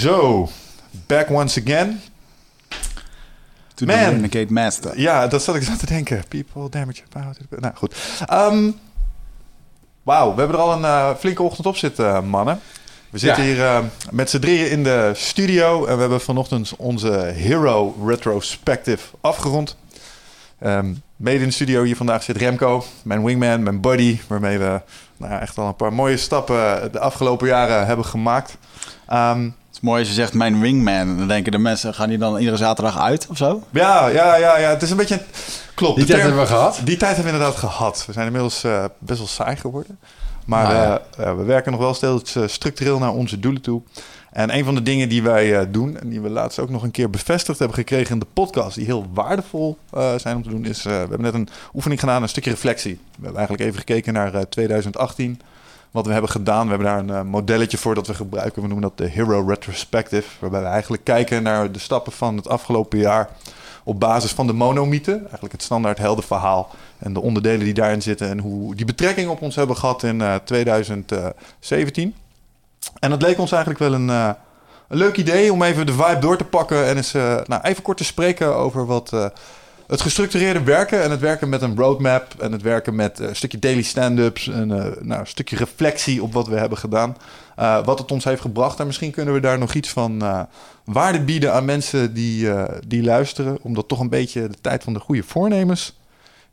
Zo, back once again. To Man. the Renegade Master. Ja, dat zat ik zo te denken. People damage about it. Nou, goed. Ehm, Wauw, we hebben er al een eh, flinke ochtend op zitten, eh, mannen. We zitten Ja. hier eh, met z'n drieën in de studio en we hebben vanochtend onze Hero Retrospective afgerond. Ehm, mede in de studio hier vandaag zit Remco, mijn wingman, mijn buddy, waarmee we nou, ja, echt al een paar mooie stappen de afgelopen jaren hebben gemaakt. Ehm, Het is mooi als je zegt mijn wingman. Dan denken de mensen, gaan die dan iedere zaterdag uit of zo? ja, ja, ja, ja, het is een beetje... Klopt. Die de tijd term- hebben we gehad. Die tijd hebben we inderdaad gehad. We zijn inmiddels eh, best wel saai geworden. Maar Nou ja. eh, eh, we werken nog wel steeds structureel naar onze doelen toe. En een van de dingen die wij eh, doen, en die we laatst ook nog een keer bevestigd hebben gekregen in de podcast, die heel waardevol eh, zijn om te doen, is: eh, we hebben net een oefening gedaan, een stukje reflectie. We hebben eigenlijk even gekeken naar eh, 2018. Wat we hebben gedaan. We hebben daar een eh, modelletje voor dat we gebruiken. We noemen dat de Hero Retrospective. Waarbij we eigenlijk kijken naar de stappen van het afgelopen jaar. Op basis van de monomythe. Eigenlijk het standaard heldenverhaal. En de onderdelen die daarin zitten. En hoe die betrekking op ons hebben gehad in eh, 2017. En het leek ons eigenlijk wel een, eh, een leuk idee om even de vibe door te pakken. En eens eh, nou, even kort te spreken over wat eh, het gestructureerde werken. En het werken met een roadmap. En het werken met eh, een stukje daily stand-ups. En eh, nou, een stukje reflectie op wat we hebben gedaan. Eh, wat het ons heeft gebracht. En misschien kunnen we daar nog iets van waarde bieden aan mensen die, die luisteren. Omdat toch een beetje de tijd van de goede voornemens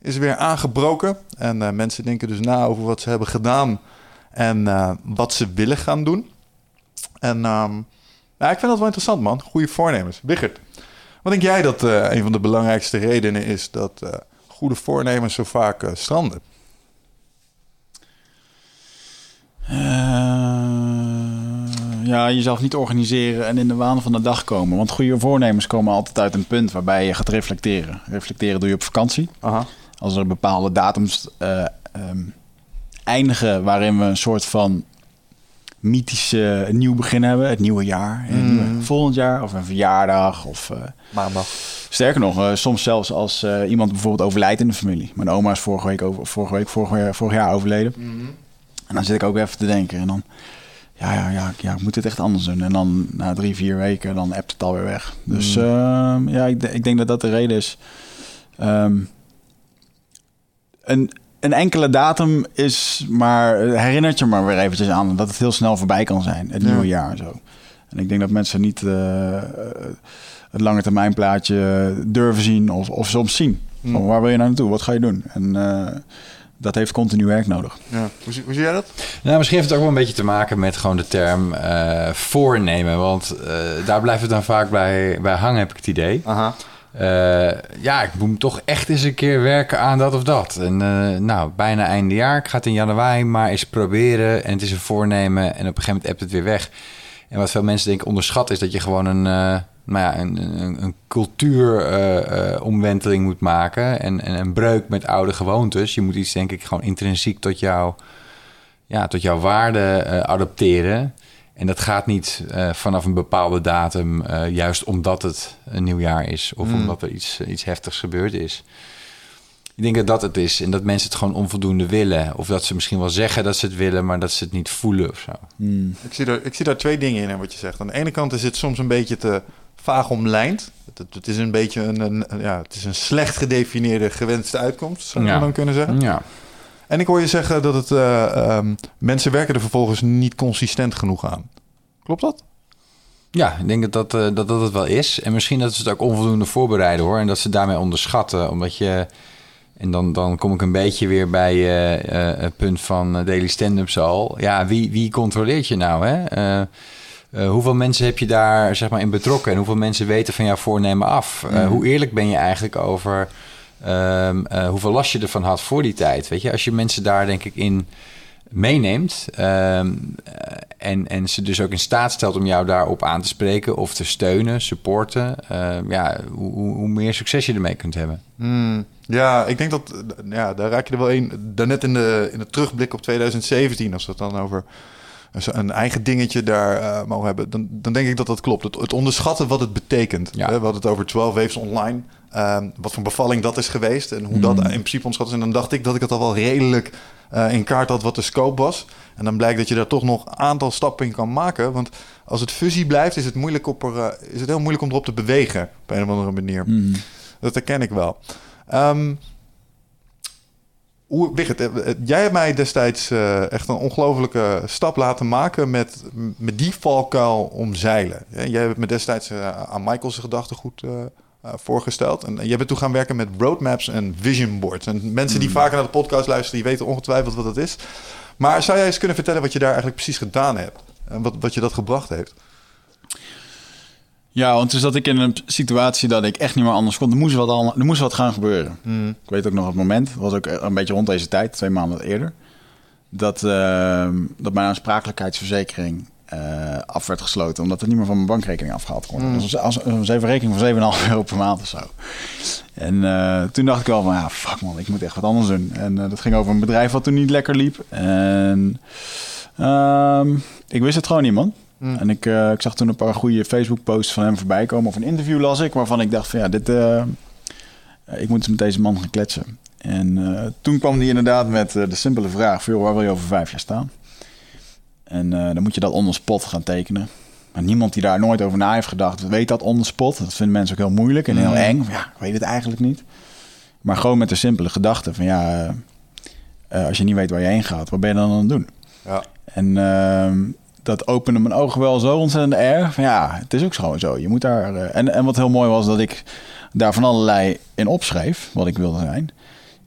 is weer aangebroken. En mensen denken dus na over wat ze hebben gedaan. En wat ze willen gaan doen. En ja, ik vind dat wel interessant, man. Goede voornemens. Wichert, wat denk jij dat eh, een van de belangrijkste redenen is dat eh, goede voornemens zo vaak eh, stranden? Ja, jezelf niet organiseren en in de waan van de dag komen. Want goede voornemens komen altijd uit een punt waarbij je gaat reflecteren. Reflecteren doe je op vakantie. Aha. Als er bepaalde datums eh, ehm, eindigen waarin we een soort van mythische nieuw begin hebben. Het nieuwe jaar. Mm. nieuwe- volgend jaar of een verjaardag. Of, eh, Maandag. sterker nog, eh, soms zelfs als eh, iemand bijvoorbeeld overlijdt in de familie. Mijn oma is vorige week, over, vorige week vorig, jaar, vorig jaar overleden. En dan zit ik ook weer even te denken. En dan, ja, ja, ja, ja, ik moet dit echt anders doen. En dan na drie, vier weken, dan appt het alweer weg. Dus Mm. ehm, ja, ik, ik denk dat dat de reden is. Ehm, een, een enkele datum is maar, herinnert je maar weer eventjes aan dat het heel snel voorbij kan zijn. Het Ja. nieuwe jaar en zo. En ik denk dat mensen niet eh, het lange termijn plaatje durven zien of, of soms zien. Mm. Van, waar wil je nou naartoe? Wat ga je doen? En eh, dat heeft continu werk nodig. Ja. Hoe, zie- hoe zie jij dat? Nou, misschien heeft het ook wel een beetje te maken met gewoon de term eh, voornemen. Want eh, daar blijft het dan vaak bij, bij hangen, heb ik het idee. Aha. Eh, ja, ik moet toch echt eens een keer werken aan dat of dat. En eh, nou, bijna einde jaar. Ik ga het in januari maar eens proberen. En het is een voornemen. En op een gegeven moment appt het weer weg. En wat veel mensen denk ik onderschatten is dat je gewoon een, eh, nou ja, een, een, een cultuuromwenteling moet maken. En, en een breuk met oude gewoontes. Je moet iets denk ik gewoon intrinsiek tot, jou, ja, tot jouw waarde adopteren. En dat gaat niet eh, vanaf een bepaalde datum, eh, juist omdat het een nieuw jaar is of Mm. omdat er iets, iets heftigs gebeurd is. Ik denk dat dat het is en dat mensen het gewoon onvoldoende willen. Of dat ze misschien wel zeggen dat ze het willen, maar dat ze het niet voelen of zo. Ik zie, daar, ik zie daar twee dingen in, hè, wat je zegt. Aan de ene kant is het soms een beetje te vaag omlijnd. Het, het, het is een beetje een, een, een- ja, het is een slecht gedefinieerde gewenste uitkomst, zou je Ja. dan kunnen zeggen. Ja, En ik hoor je zeggen dat het, eh, ehm, mensen werken er vervolgens niet consistent genoeg aan. Klopt dat? Ja, ik denk dat dat, eh, dat dat het wel is. En misschien dat ze het ook onvoldoende voorbereiden hoor. En dat ze daarmee onderschatten. Omdat je. En dan, dan kom ik een beetje weer bij eh, het punt van Daily Stand-ups al. Ja, wie, wie controleert je nou? Hè? Hoeveel mensen heb je daar zeg maar, in betrokken? En hoeveel mensen weten van jouw voornemen af? Mhm. hoe eerlijk ben je eigenlijk over ehm, eh, hoeveel last je ervan had voor die tijd? Weet je, als je mensen daar denk ik in meeneemt ehm, eh, en, en ze dus ook in staat stelt om jou daarop aan te spreken of te steunen, supporten, ehm, ja, hoe, hoe meer succes je ermee kunt hebben. Hmm, ja, ik denk dat, ja, daar raak je er wel een. Daarnet in de, in de terugblik op 2017, als we het dan over een, eigen dingetje daar eh, mogen hebben, dan, dan denk ik dat dat klopt. Het, het onderschatten wat het betekent. Ja. Hè, We hadden het over 12 waves online, ehm, wat voor bevalling dat is geweest en hoe dat in principe onderschat is. En dan dacht ik dat ik het al wel redelijk eh, in kaart had wat de scope was. En dan blijkt dat je daar toch nog een aantal stappen in kan maken. Want als het fusie blijft, is het, moeilijk op er, eh, is het heel moeilijk om erop te bewegen op een of andere manier. Dat herken ik wel. Ehm hoe, eh, jij hebt mij destijds echt een ongelofelijke stap laten maken met, met die valkuil omzeilen. Jij hebt me destijds aan Michael's gedachtegoed eh eh, voorgesteld. En jij bent toen gaan werken met roadmaps en vision boards. En mensen die vaker naar de podcast luisteren, die weten ongetwijfeld wat dat is. Maar zou jij eens kunnen vertellen wat je daar eigenlijk precies gedaan hebt? En wat, wat je dat gebracht heeft? Ja, want toen zat ik in een situatie dat ik echt niet meer anders kon. Er moest wat, allemaal, er moest wat gaan gebeuren. Ik weet ook nog het moment, was ook een beetje rond deze tijd, twee maanden eerder, dat, eh, dat mijn aansprakelijkheidsverzekering eh, af werd gesloten, omdat het niet meer van mijn bankrekening afgehaald kon. worden. Dus als, als een rekening van 7,5 euro per maand of zo. En eh, toen dacht ik wel van, ja, fuck man, ik moet echt wat anders doen. En eh, dat ging over een bedrijf wat toen niet lekker liep. En ehm, ik wist het gewoon niet, man. En ik, ik zag toen een paar goede Facebook-posts van hem voorbij komen. Of een interview las ik, waarvan ik dacht van ja, dit, ik moet eens met deze man gaan kletsen. En toen kwam hij inderdaad met de simpele vraag: van, joh, waar wil je over vijf jaar staan? En eh, dan moet je dat on the spot gaan tekenen. Maar niemand die daar nooit over na heeft gedacht, weet dat on the spot. Dat vinden mensen ook heel moeilijk en heel eng. Ja, ik weet het eigenlijk niet. Maar gewoon met de simpele gedachte van ja, eh, eh, als je niet weet waar je heen gaat, wat ben je dan aan het doen? Ja. En ehm, dat opende mijn ogen wel zo ontzettend erg. Van ja, het is ook gewoon zo. Je moet daar. en, en wat heel mooi was, dat ik daar van allerlei in opschreef, wat ik wilde zijn.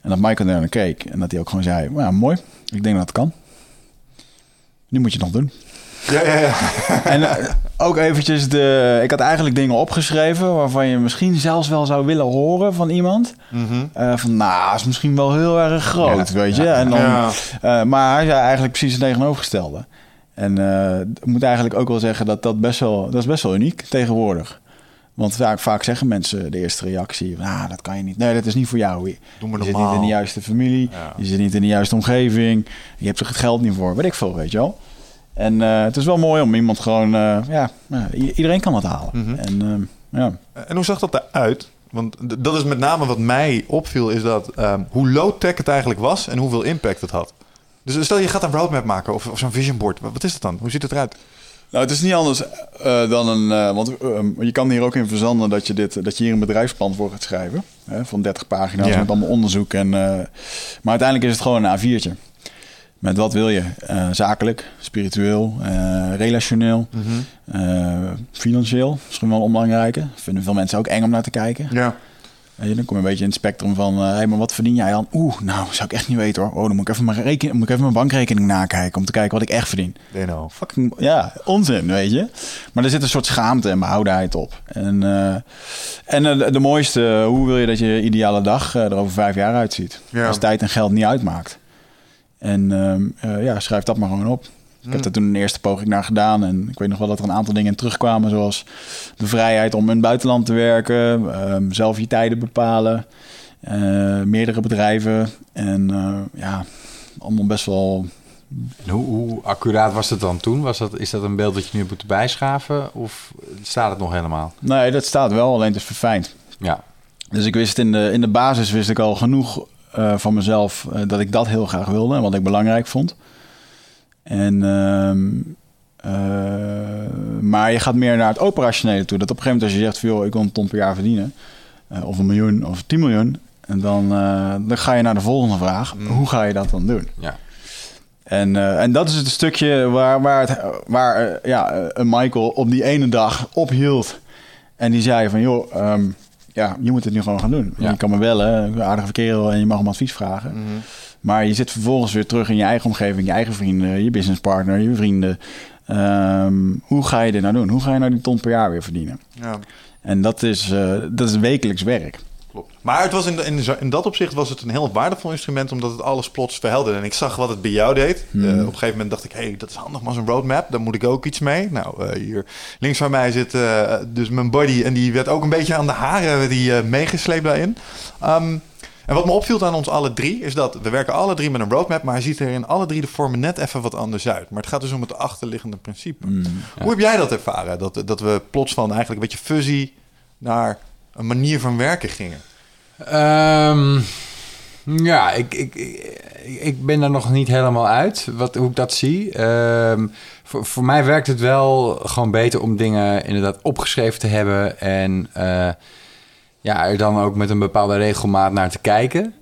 En dat Michael naar keek en dat hij ook gewoon zei: ja, mooi, ik denk dat het kan. Nu moet je het nog doen. Ja, ja, ja. En eh, ook eventjes de... Ik had eigenlijk dingen opgeschreven... waarvan je misschien zelfs wel zou willen horen van iemand. Mhm. Eh, van, nou, is misschien wel heel erg groot, Ja, weet je. ja, en dan, eh, maar hij zei eigenlijk precies het tegenovergestelde. En ik moet eigenlijk ook wel zeggen dat dat best wel... Dat is best wel uniek tegenwoordig. Want vaak, vaak zeggen mensen de eerste reactie... Nou, dat kan je niet. Nee, dat is niet voor jou. Je, Doe maar je zit niet in de juiste familie. Ja. Je zit niet in de juiste omgeving. Je hebt er het geld niet voor. Weet ik veel, weet je wel. En eh, het is wel mooi om iemand gewoon... eh, ja, i- iedereen kan het halen. Mhm. En ehm, ja... En hoe zag dat eruit? Want dat is met name wat mij opviel, is dat ehm, hoe low-tech het eigenlijk was en hoeveel impact het had. Dus stel je gaat een roadmap maken of, of zo'n vision board. Wat is het dan? Hoe ziet het eruit? Nou, het is niet anders eh, dan een. eh, want eh, je kan hier ook in verzanden dat je, dit, dat je hier een bedrijfsplan voor gaat schrijven. Hè, van 30 pagina's Ja. met allemaal onderzoek. En, eh, maar uiteindelijk is het gewoon een A4'tje. Met wat wil je? Zakelijk, spiritueel, relationeel, eh, financieel. Misschien wel een belangrijke. Vinden veel mensen ook eng om naar te kijken. Ja. Je, dan kom je een beetje in het spectrum van, hé, hey, maar wat verdien jij dan? Oeh, nou, zou ik echt niet weten hoor. Oh, dan moet ik even mijn, reken- moet ik even mijn bankrekening nakijken om te kijken wat ik echt verdien. Fucking, ja, onzin, weet je. Maar er zit een soort schaamte en behoudenheid op. En, eh, en eh, de, mooiste, hoe wil je dat je ideale dag eh, er over vijf jaar uitziet? Ja. Als tijd en geld niet uitmaakt. En ehm, eh, ja, schrijf dat maar gewoon op. Ik heb daar toen een eerste poging naar gedaan. En ik weet nog wel dat er een aantal dingen in terugkwamen. Zoals de vrijheid om in het buitenland te werken. ehm, zelf je tijden bepalen. eh, meerdere bedrijven. En eh, ja, allemaal best wel hoe, hoe accuraat was het dan toen? Was dat, is dat een beeld dat je nu moeten bijschaven? Of staat het nog helemaal? Nee, dat staat wel, alleen het is verfijnd. Ja, Dus ik wist in de, in de basis wist ik al genoeg eh, van mezelf dat ik dat heel graag wilde en wat ik belangrijk vond. En, ehm, eh, maar je gaat meer naar het operationele toe. Dat op een gegeven moment als je zegt, van, joh, ik wil een ton per jaar verdienen, eh, of een miljoen of 10 miljoen, en dan, eh, dan ga je naar de volgende vraag. Hoe ga je dat dan doen? ja. En, en dat is het stukje waar, waar, het, waar ja, Michael op die ene dag ophield. En die zei van, joh, ehm, ja, je moet het nu gewoon gaan doen. Ja. Je kan me bellen, een aardige kerel, en je mag om advies vragen. Maar je zit vervolgens weer terug in je eigen omgeving, je eigen vrienden, je businesspartner, je vrienden. Ehm, hoe ga je dit nou doen? Hoe ga je nou die ton per jaar weer verdienen? Ja. En dat is, eh, dat is wekelijks werk. Klopt. Maar het was in, in, in dat opzicht was het een heel waardevol instrument, omdat het alles plots verhelderde. En ik zag wat het bij jou deed. Hmm. Eh, op een gegeven moment dacht ik, hey, dat is handig, maar zo'n roadmap, daar moet ik ook iets mee. Nou, eh, hier links van mij zit dus mijn buddy en die werd ook een beetje aan de haren die, meegesleept daarin. Ehm, en wat me opviel aan ons alle drie, is dat we werken alle drie met een roadmap, maar hij ziet er in alle drie de vormen net even wat anders uit. Maar het gaat dus om het achterliggende principe. Hoe heb jij dat ervaren? Dat, dat we plots van eigenlijk een beetje fuzzy naar een manier van werken gingen? Ehm, ja, ik, ik, ik, ik ben er nog niet helemaal uit wat, hoe ik dat zie. Ehm, voor, voor mij werkt het wel gewoon beter om dingen inderdaad opgeschreven te hebben en eh, ja, er dan ook met een bepaalde regelmaat naar te kijken.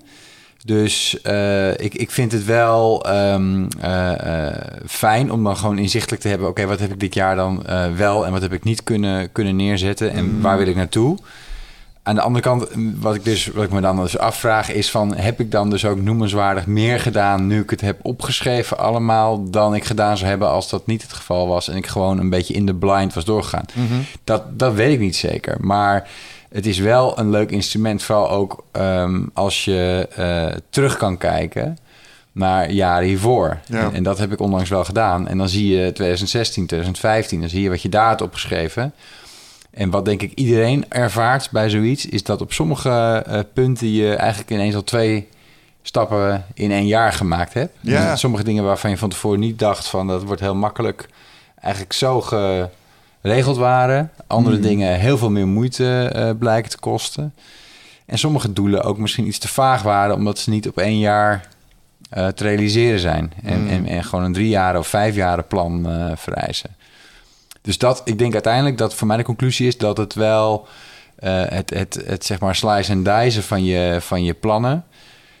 Dus eh, ik, ik vind het wel ehm, eh, eh, fijn om dan gewoon inzichtelijk te hebben... oké, wat heb ik dit jaar dan wel en wat heb ik niet kunnen, kunnen neerzetten... en waar wil ik naartoe? Aan de andere kant, wat ik, dus, wat ik me dan dus afvraag, is van... heb ik dan dus ook noemenswaardig meer gedaan nu ik het heb opgeschreven allemaal... dan ik gedaan zou hebben als dat niet het geval was... en ik gewoon een beetje in de blind was doorgegaan? dat, dat weet ik niet zeker, maar... Het is wel een leuk instrument, vooral ook ehm, als je eh, terug kan kijken naar jaren hiervoor. Ja. En, en dat heb ik onlangs wel gedaan. En dan zie je 2016, 2015, dan zie je wat je daar had opgeschreven. En wat denk ik iedereen ervaart bij zoiets, is dat op sommige eh, punten je eigenlijk ineens al twee stappen in één jaar gemaakt hebt. Ja. Sommige dingen waarvan je van tevoren niet dacht van dat wordt heel makkelijk, eigenlijk zo geregeld waren. Andere Hmm. dingen heel veel meer moeite eh, blijken te kosten. En sommige doelen ook misschien iets te vaag waren, omdat ze niet op één jaar eh, te realiseren zijn. En, Hmm. en, en gewoon een drie jaar of vijf jaren plan vereisen. Dus dat, ik denk uiteindelijk dat voor mij de conclusie is dat het wel eh, het, het, het zeg maar slice en dice van je, van je plannen,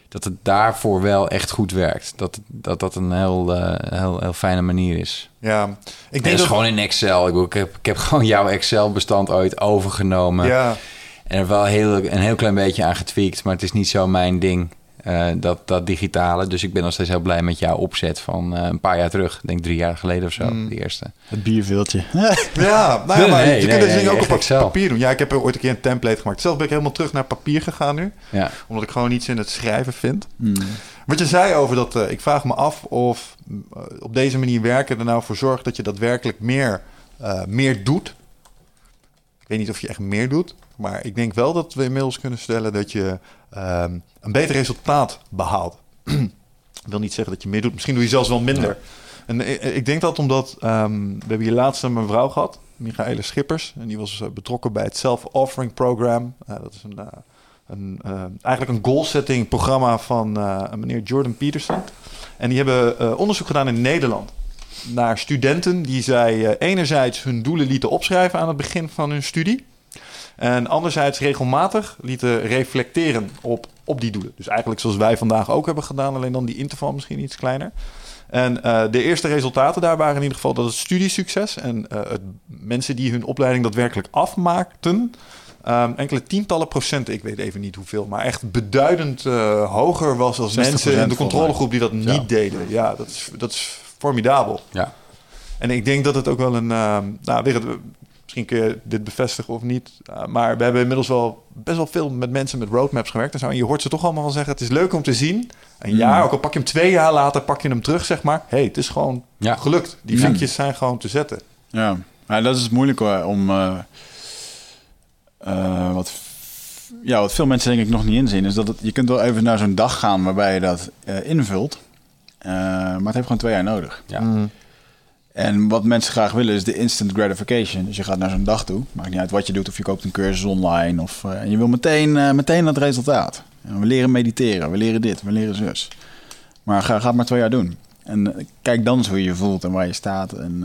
dat het daarvoor wel echt goed werkt. Dat dat, dat een heel, eh, heel, heel fijne manier is. Ja, ik denk denk dat... gewoon in Excel. Ik, bedoel, ik, heb, ik heb gewoon jouw Excel-bestand ooit overgenomen. Ja, En er wel heel, een heel klein beetje aan getweakt, maar het is niet zo mijn ding. Eh, dat, dat digitale. Dus ik ben nog steeds heel blij met jouw opzet van eh, een paar jaar terug. Ik denk drie jaar geleden of zo, Mm. de eerste. Het bierveeltje. ja, nou ja, maar nee, je nee, kunt nee, dingen ook op Excel. papier doen. Ja, ik heb er ooit een keer een template gemaakt. Zelf ben ik helemaal terug naar papier gegaan nu. Ja. Omdat ik gewoon iets in het schrijven vind. Hmm. Wat je zei over dat, eh, ik vraag me af of op deze manier werken er nou voor zorgt dat je daadwerkelijk meer, eh, meer doet. Ik weet niet of je echt meer doet, maar ik denk wel dat we inmiddels kunnen stellen dat je ehm, een beter resultaat behaalt. Ik wil niet zeggen dat je meer doet, misschien doe je zelfs wel minder. En ik, ik denk dat omdat ehm, we hebben hier laatst een mevrouw gehad, Michaela Schippers, en die was eh, betrokken bij het Self-Offering Program. Eh, dat is een, eh, een, eh, eigenlijk een goal-setting programma van eh, meneer Jordan Peterson. En die hebben eh, onderzoek gedaan in Nederland naar studenten die zij eh, enerzijds hun doelen lieten opschrijven aan het begin van hun studie. En anderzijds regelmatig lieten reflecteren op, op die doelen. Dus eigenlijk zoals wij vandaag ook hebben gedaan, alleen dan die interval misschien iets kleiner. En eh, de eerste resultaten daar waren in ieder geval dat het studiesucces en eh, het, mensen die hun opleiding daadwerkelijk afmaakten, ehm, enkele tientallen procenten, ik weet even niet hoeveel, maar echt beduidend eh, hoger was als 60% mensen in de controlegroep die dat niet Ja. deden. Ja, dat is, dat is formidabel. ja. En ik denk dat het ook wel een. ehm, nou, Wigert, misschien kun je dit bevestigen of niet. uh, maar we hebben inmiddels wel best wel veel met mensen met roadmaps gewerkt. En, zo, en je hoort ze toch allemaal wel zeggen: het is leuk om te zien. Een jaar, ook al pak je hem twee jaar later, pak je hem terug, zeg maar. hey, het is gewoon Ja. gelukt. Die Ja. vinkjes zijn gewoon te zetten. Ja, maar dat is het moeilijke hoor, om... eh, eh, wat, ja, wat veel mensen denk ik nog niet inzien... is dat het, je kunt wel even naar zo'n dag gaan waarbij je dat eh, invult. Eh, maar het heeft gewoon twee jaar nodig. Ja. Mm. En wat mensen graag willen is de instant gratification. Dus je gaat naar zo'n dag toe. Maakt niet uit wat je doet. Of je koopt een cursus online. Of, eh, en je wil meteen, eh, meteen dat resultaat. En we leren mediteren. We leren dit. We leren zus. Maar ga, ga het maar twee jaar doen. En eh, kijk dan eens hoe je je voelt en waar je staat. En,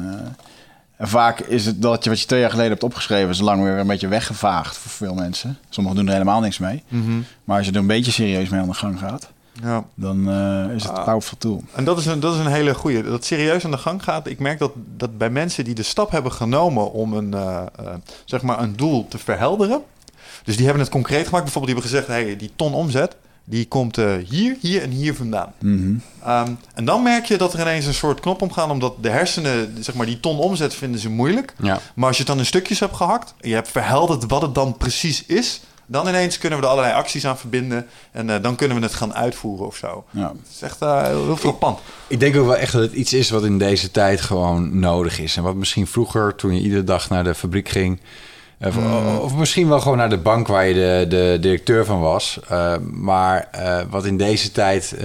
en vaak is het dat je wat je twee jaar geleden hebt opgeschreven... zo lang weer een beetje weggevaagd voor veel mensen. Sommigen doen er helemaal niks mee. Mhm. Maar als je er een beetje serieus mee aan de gang gaat... Ja. dan eh, is het Ah. een powerful tool. En dat is, een, dat is een hele goeie. Dat het serieus aan de gang gaat. Ik merk dat, dat bij mensen die de stap hebben genomen om een, eh, eh, zeg maar een doel te verhelderen. Dus die hebben het concreet gemaakt. Bijvoorbeeld die hebben gezegd, hey, die ton omzet, die komt eh, hier, hier en hier vandaan. Mhm. Ehm, en dan merk je dat er ineens een soort knop omgaan, omdat de hersenen, zeg maar, die ton omzet vinden ze moeilijk. Ja. Maar als je het dan in stukjes hebt gehakt, en je hebt verhelderd wat het dan precies is, dan ineens kunnen we er allerlei acties aan verbinden en eh, dan kunnen we het gaan uitvoeren of zo. Ja. Het is echt eh, heel, frappant. Ik denk ook wel echt dat het iets is wat in deze tijd gewoon nodig is. En wat misschien vroeger, toen je iedere dag naar de fabriek ging... Of, of misschien wel gewoon naar de bank waar je de, de directeur van was. Uh, maar uh, wat in deze tijd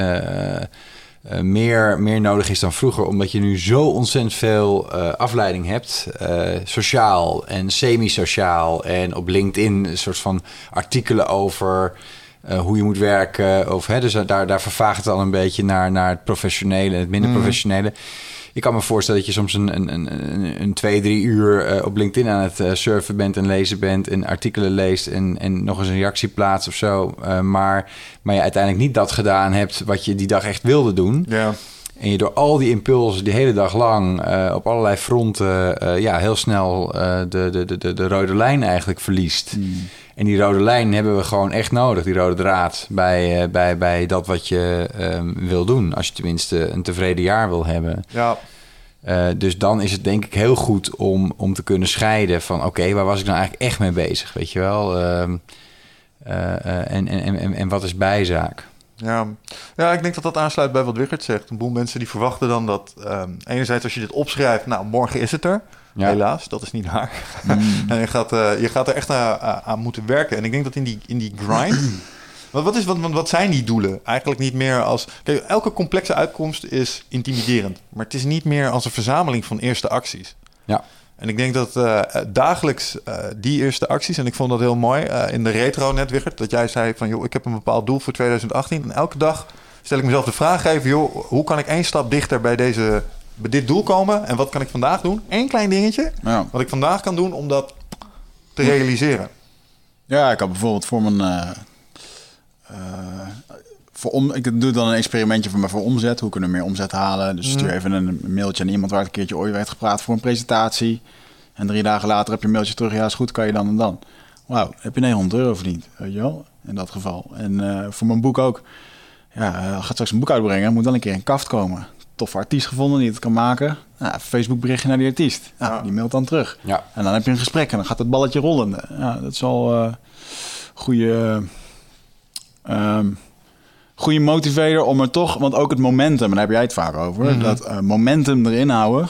uh, meer, meer nodig is dan vroeger. Omdat je nu zo ontzettend veel afleiding hebt. sociaal en semi-sociaal. En op LinkedIn een soort van artikelen over... Hoe je moet werken. Of, hè, dus daar, daar vervaagt het al een beetje naar, naar het professionele en het minder mm. Ik kan me voorstellen dat je soms een, een, een, een twee, drie uur uh, op LinkedIn aan het uh, surfen bent en lezen bent en artikelen leest en, en nog eens een reactie plaatst of zo. maar, maar je uiteindelijk niet dat gedaan hebt wat je die dag echt wilde doen. Ja. En je door al die impulsen die hele dag lang uh, op allerlei fronten uh, ja, heel snel uh, de, de, de, de rode lijn eigenlijk verliest. Mm. En die rode lijn hebben we gewoon echt nodig, die rode draad, bij, bij, bij dat wat je um, wil doen. Als je tenminste een tevreden jaar wil hebben. Ja. dus dan is het denk ik heel goed om, om te kunnen scheiden van... oké, okay, waar was ik nou eigenlijk echt mee bezig, weet je wel? en, en, en, en wat is bijzaak? Ja. ja, ik denk dat dat aansluit bij wat Wichert zegt. Een boel mensen die verwachten dan dat... Um, enerzijds als je dit opschrijft, nou, morgen is het er. Ja. Helaas, dat is niet waar. Mm. en je gaat, uh, je gaat er echt aan, aan, moeten werken. En ik denk dat in die, in die grind... wat, wat, is, wat, wat zijn die doelen? Eigenlijk niet meer als... Kijk, elke complexe uitkomst is intimiderend. Maar het is niet meer als een verzameling van eerste acties. Ja. En ik denk dat uh, dagelijks uh, die eerste acties, en ik vond dat heel mooi uh, in de retro net, Wichert, dat jij zei van, joh, ik heb een bepaald doel voor 2018. En elke dag stel ik mezelf de vraag even, joh, hoe kan ik één stap dichter bij, deze, bij dit doel komen? En wat kan ik vandaag doen? Eén klein dingetje, ja. wat ik vandaag kan doen om dat te realiseren. Ja, ik had bijvoorbeeld voor mijn... eh, voor om, ik doe dan een experimentje voor, me voor omzet. Hoe kunnen we meer omzet halen? Dus stuur even een mailtje aan iemand waar ik een keertje ooit werd gepraat voor een presentatie. En drie dagen later heb je een mailtje terug. Ja, is goed, kan je dan en dan. Wauw, heb je 900 euro verdiend, weet je wel? In dat geval. En uh, voor mijn boek ook. Ja, uh, gaat straks een boek uitbrengen. Moet dan een keer een kaft komen. Toffe artiest gevonden die het kan maken. Nou, Facebook berichtje naar die artiest. Nou, ja. Die mailt dan terug. Ja. En dan heb je een gesprek en dan gaat het balletje rollen. Ja, dat is al uh, goede... Um, goede motivator om er toch, want ook het momentum, en daar heb jij het vaak over, mm -hmm. dat uh, momentum erin houden.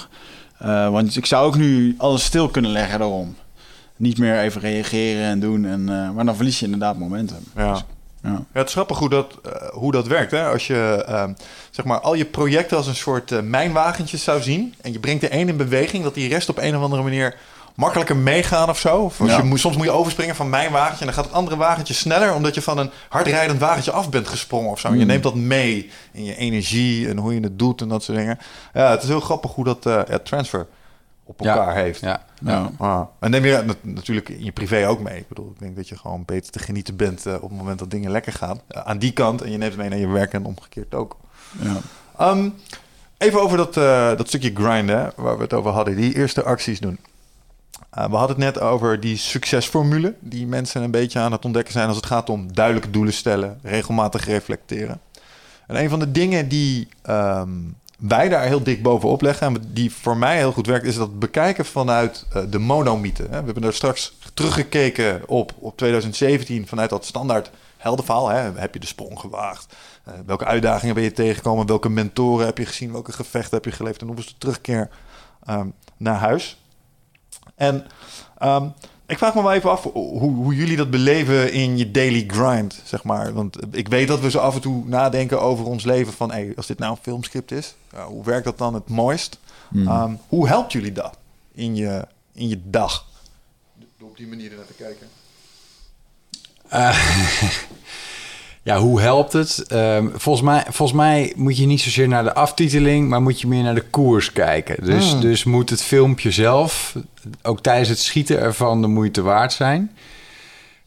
Uh, want ik zou ook nu alles stil kunnen leggen daarom. Niet meer even reageren en doen, en, uh, maar dan verlies je inderdaad momentum. Ja. Dus, ja. ja. het is grappig hoe dat, hoe dat werkt. Hè? Als je zeg maar, al je projecten als een soort mijnwagentjes zou zien en je brengt de een in beweging, dat die rest op een of andere manier makkelijker meegaan of zo. Of als Ja. je moet, soms moet je overspringen van mijn wagentje en dan gaat het andere wagentje sneller omdat je van een hardrijdend wagentje af bent gesprongen of zo. Je Mm. neemt dat mee in je energie en hoe je het doet en dat soort dingen. Ja, het is heel grappig hoe dat ja, transfer op Ja. elkaar heeft. Ja. Ja. Ah. En neem je nat- natuurlijk in je privé ook mee. Ik bedoel, ik denk dat je gewoon beter te genieten bent eh, op het moment dat dingen lekker gaan. Eh, aan die kant en je neemt het mee naar je werk en omgekeerd ook. Ja. Ehm, even over dat, dat stukje grinden, waar we het over hadden. Die eerste acties doen. Uh, we hadden het net over die succesformule die mensen een beetje aan het ontdekken zijn als het gaat om duidelijke doelen stellen, regelmatig reflecteren. En een van de dingen die ehm, wij daar heel dik bovenop leggen en die voor mij heel goed werkt, is dat bekijken vanuit eh, de monomythe. We hebben er straks teruggekeken op, op 2017 vanuit dat standaard heldenverhaal. Hè. Heb je de sprong gewaagd? Eh, welke uitdagingen ben je tegengekomen? Welke mentoren heb je gezien? Welke gevechten heb je geleefd? En hoe was de terugkeer ehm, naar huis? En ehm, ik vraag me wel even af hoe, hoe jullie dat beleven in je daily grind, zeg maar. Want ik weet dat we zo af en toe nadenken over ons leven van... Hey, als dit nou een filmscript is, ja, hoe werkt dat dan het mooist? Mm. Ehm, hoe helpt jullie dat in je, in je dag? Door op die manier naar te kijken. Ja, hoe helpt het? Ehm, volgens, mij, volgens mij moet je niet zozeer naar de aftiteling, maar moet je meer naar de koers kijken. Dus, Hmm. dus moet het filmpje zelf, ook tijdens het schieten ervan, de moeite waard zijn.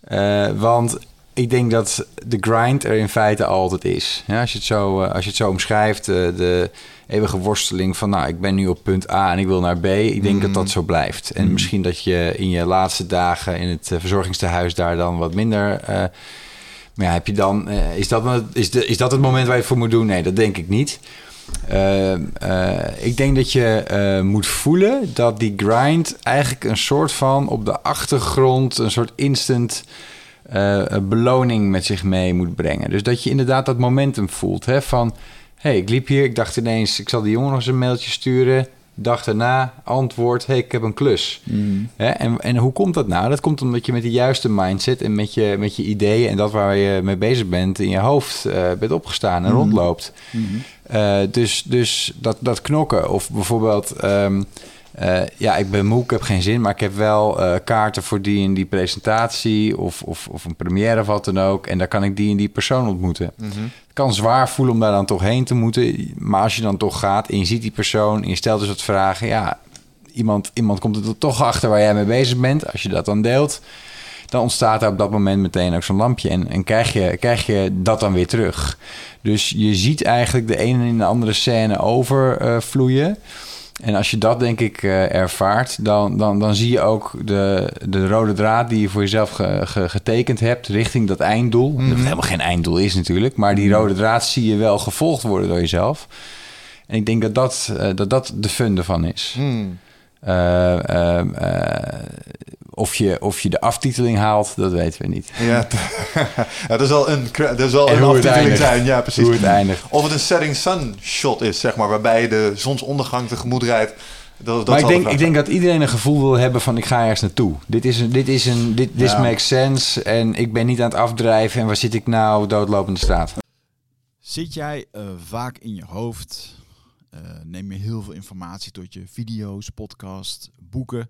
Eh, want ik denk dat de grind er in feite altijd is. Ja, als, je het zo, eh, als je het zo omschrijft, eh, de eeuwige worsteling van... nou, ik ben nu op punt A en ik wil naar B. Ik denk dat dat zo blijft. En misschien dat je in je laatste dagen in het verzorgingstehuis... daar dan wat minder... maar ja, heb je dan, is, dat, is, is dat het moment waar je voor moet doen? Nee, dat denk ik niet. ik denk dat je moet voelen dat die grind eigenlijk een soort van op de achtergrond, een soort instant beloning met zich mee moet brengen. Dus dat je inderdaad dat momentum voelt. Hè, van, hey, ik liep hier, ik dacht ineens, ik zal die jongen nog eens een mailtje sturen. Dag daarna, antwoord, hey, ik heb een klus. Mm. Hè, en, en hoe komt dat nou? Dat komt omdat je met de juiste mindset en met je, met je ideeën... en dat waar je mee bezig bent in je hoofd uh, bent opgestaan en mm. rondloopt. Mm-hmm. Uh, dus dus dat, dat knokken of bijvoorbeeld... Um, uh, ja, ik ben moe, ik heb geen zin, maar ik heb wel uh, kaarten voor die en die presentatie of, of, of een première of wat dan ook. En daar kan ik die en die persoon ontmoeten. Mm Het kan zwaar voelen om daar dan toch heen te moeten. Maar als je dan toch gaat en je ziet die persoon en je stelt dus wat vragen, ja, iemand, iemand komt er toch achter waar jij mee bezig bent. Als je dat dan deelt, dan ontstaat er op dat moment meteen ook zo'n lampje. En, en krijg, je, krijg je dat dan weer terug. Dus je ziet eigenlijk de ene en de andere scène overvloeien. En als je dat denk ik uh, ervaart, dan, dan, dan zie je ook de, de rode draad die je voor jezelf ge, ge, getekend hebt richting dat einddoel. Mm -hmm. Dat helemaal geen einddoel is natuurlijk, maar die rode draad zie je wel gevolgd worden door jezelf. En ik denk dat dat, uh, dat, dat de fun ervan is. Mm. Uh, of, je, of je de aftiteling haalt, dat weten we niet. Ja, dat zal een, dat zal een aftiteling zijn. Ja, precies. Hoe het eindigt. Of het een setting sun shot is, zeg maar, waarbij je de zonsondergang tegemoet rijdt. Dat, dat maar ik denk, ik denk dat iedereen een gevoel wil hebben van ik ga ergens naartoe. Dit is een, dit is een, dit this ja. makes sense en ik ben niet aan het afdrijven en waar zit ik nou doodlopende straat. Zit jij uh, vaak in je hoofd uh, neem je heel veel informatie tot je video's, podcasts, boeken.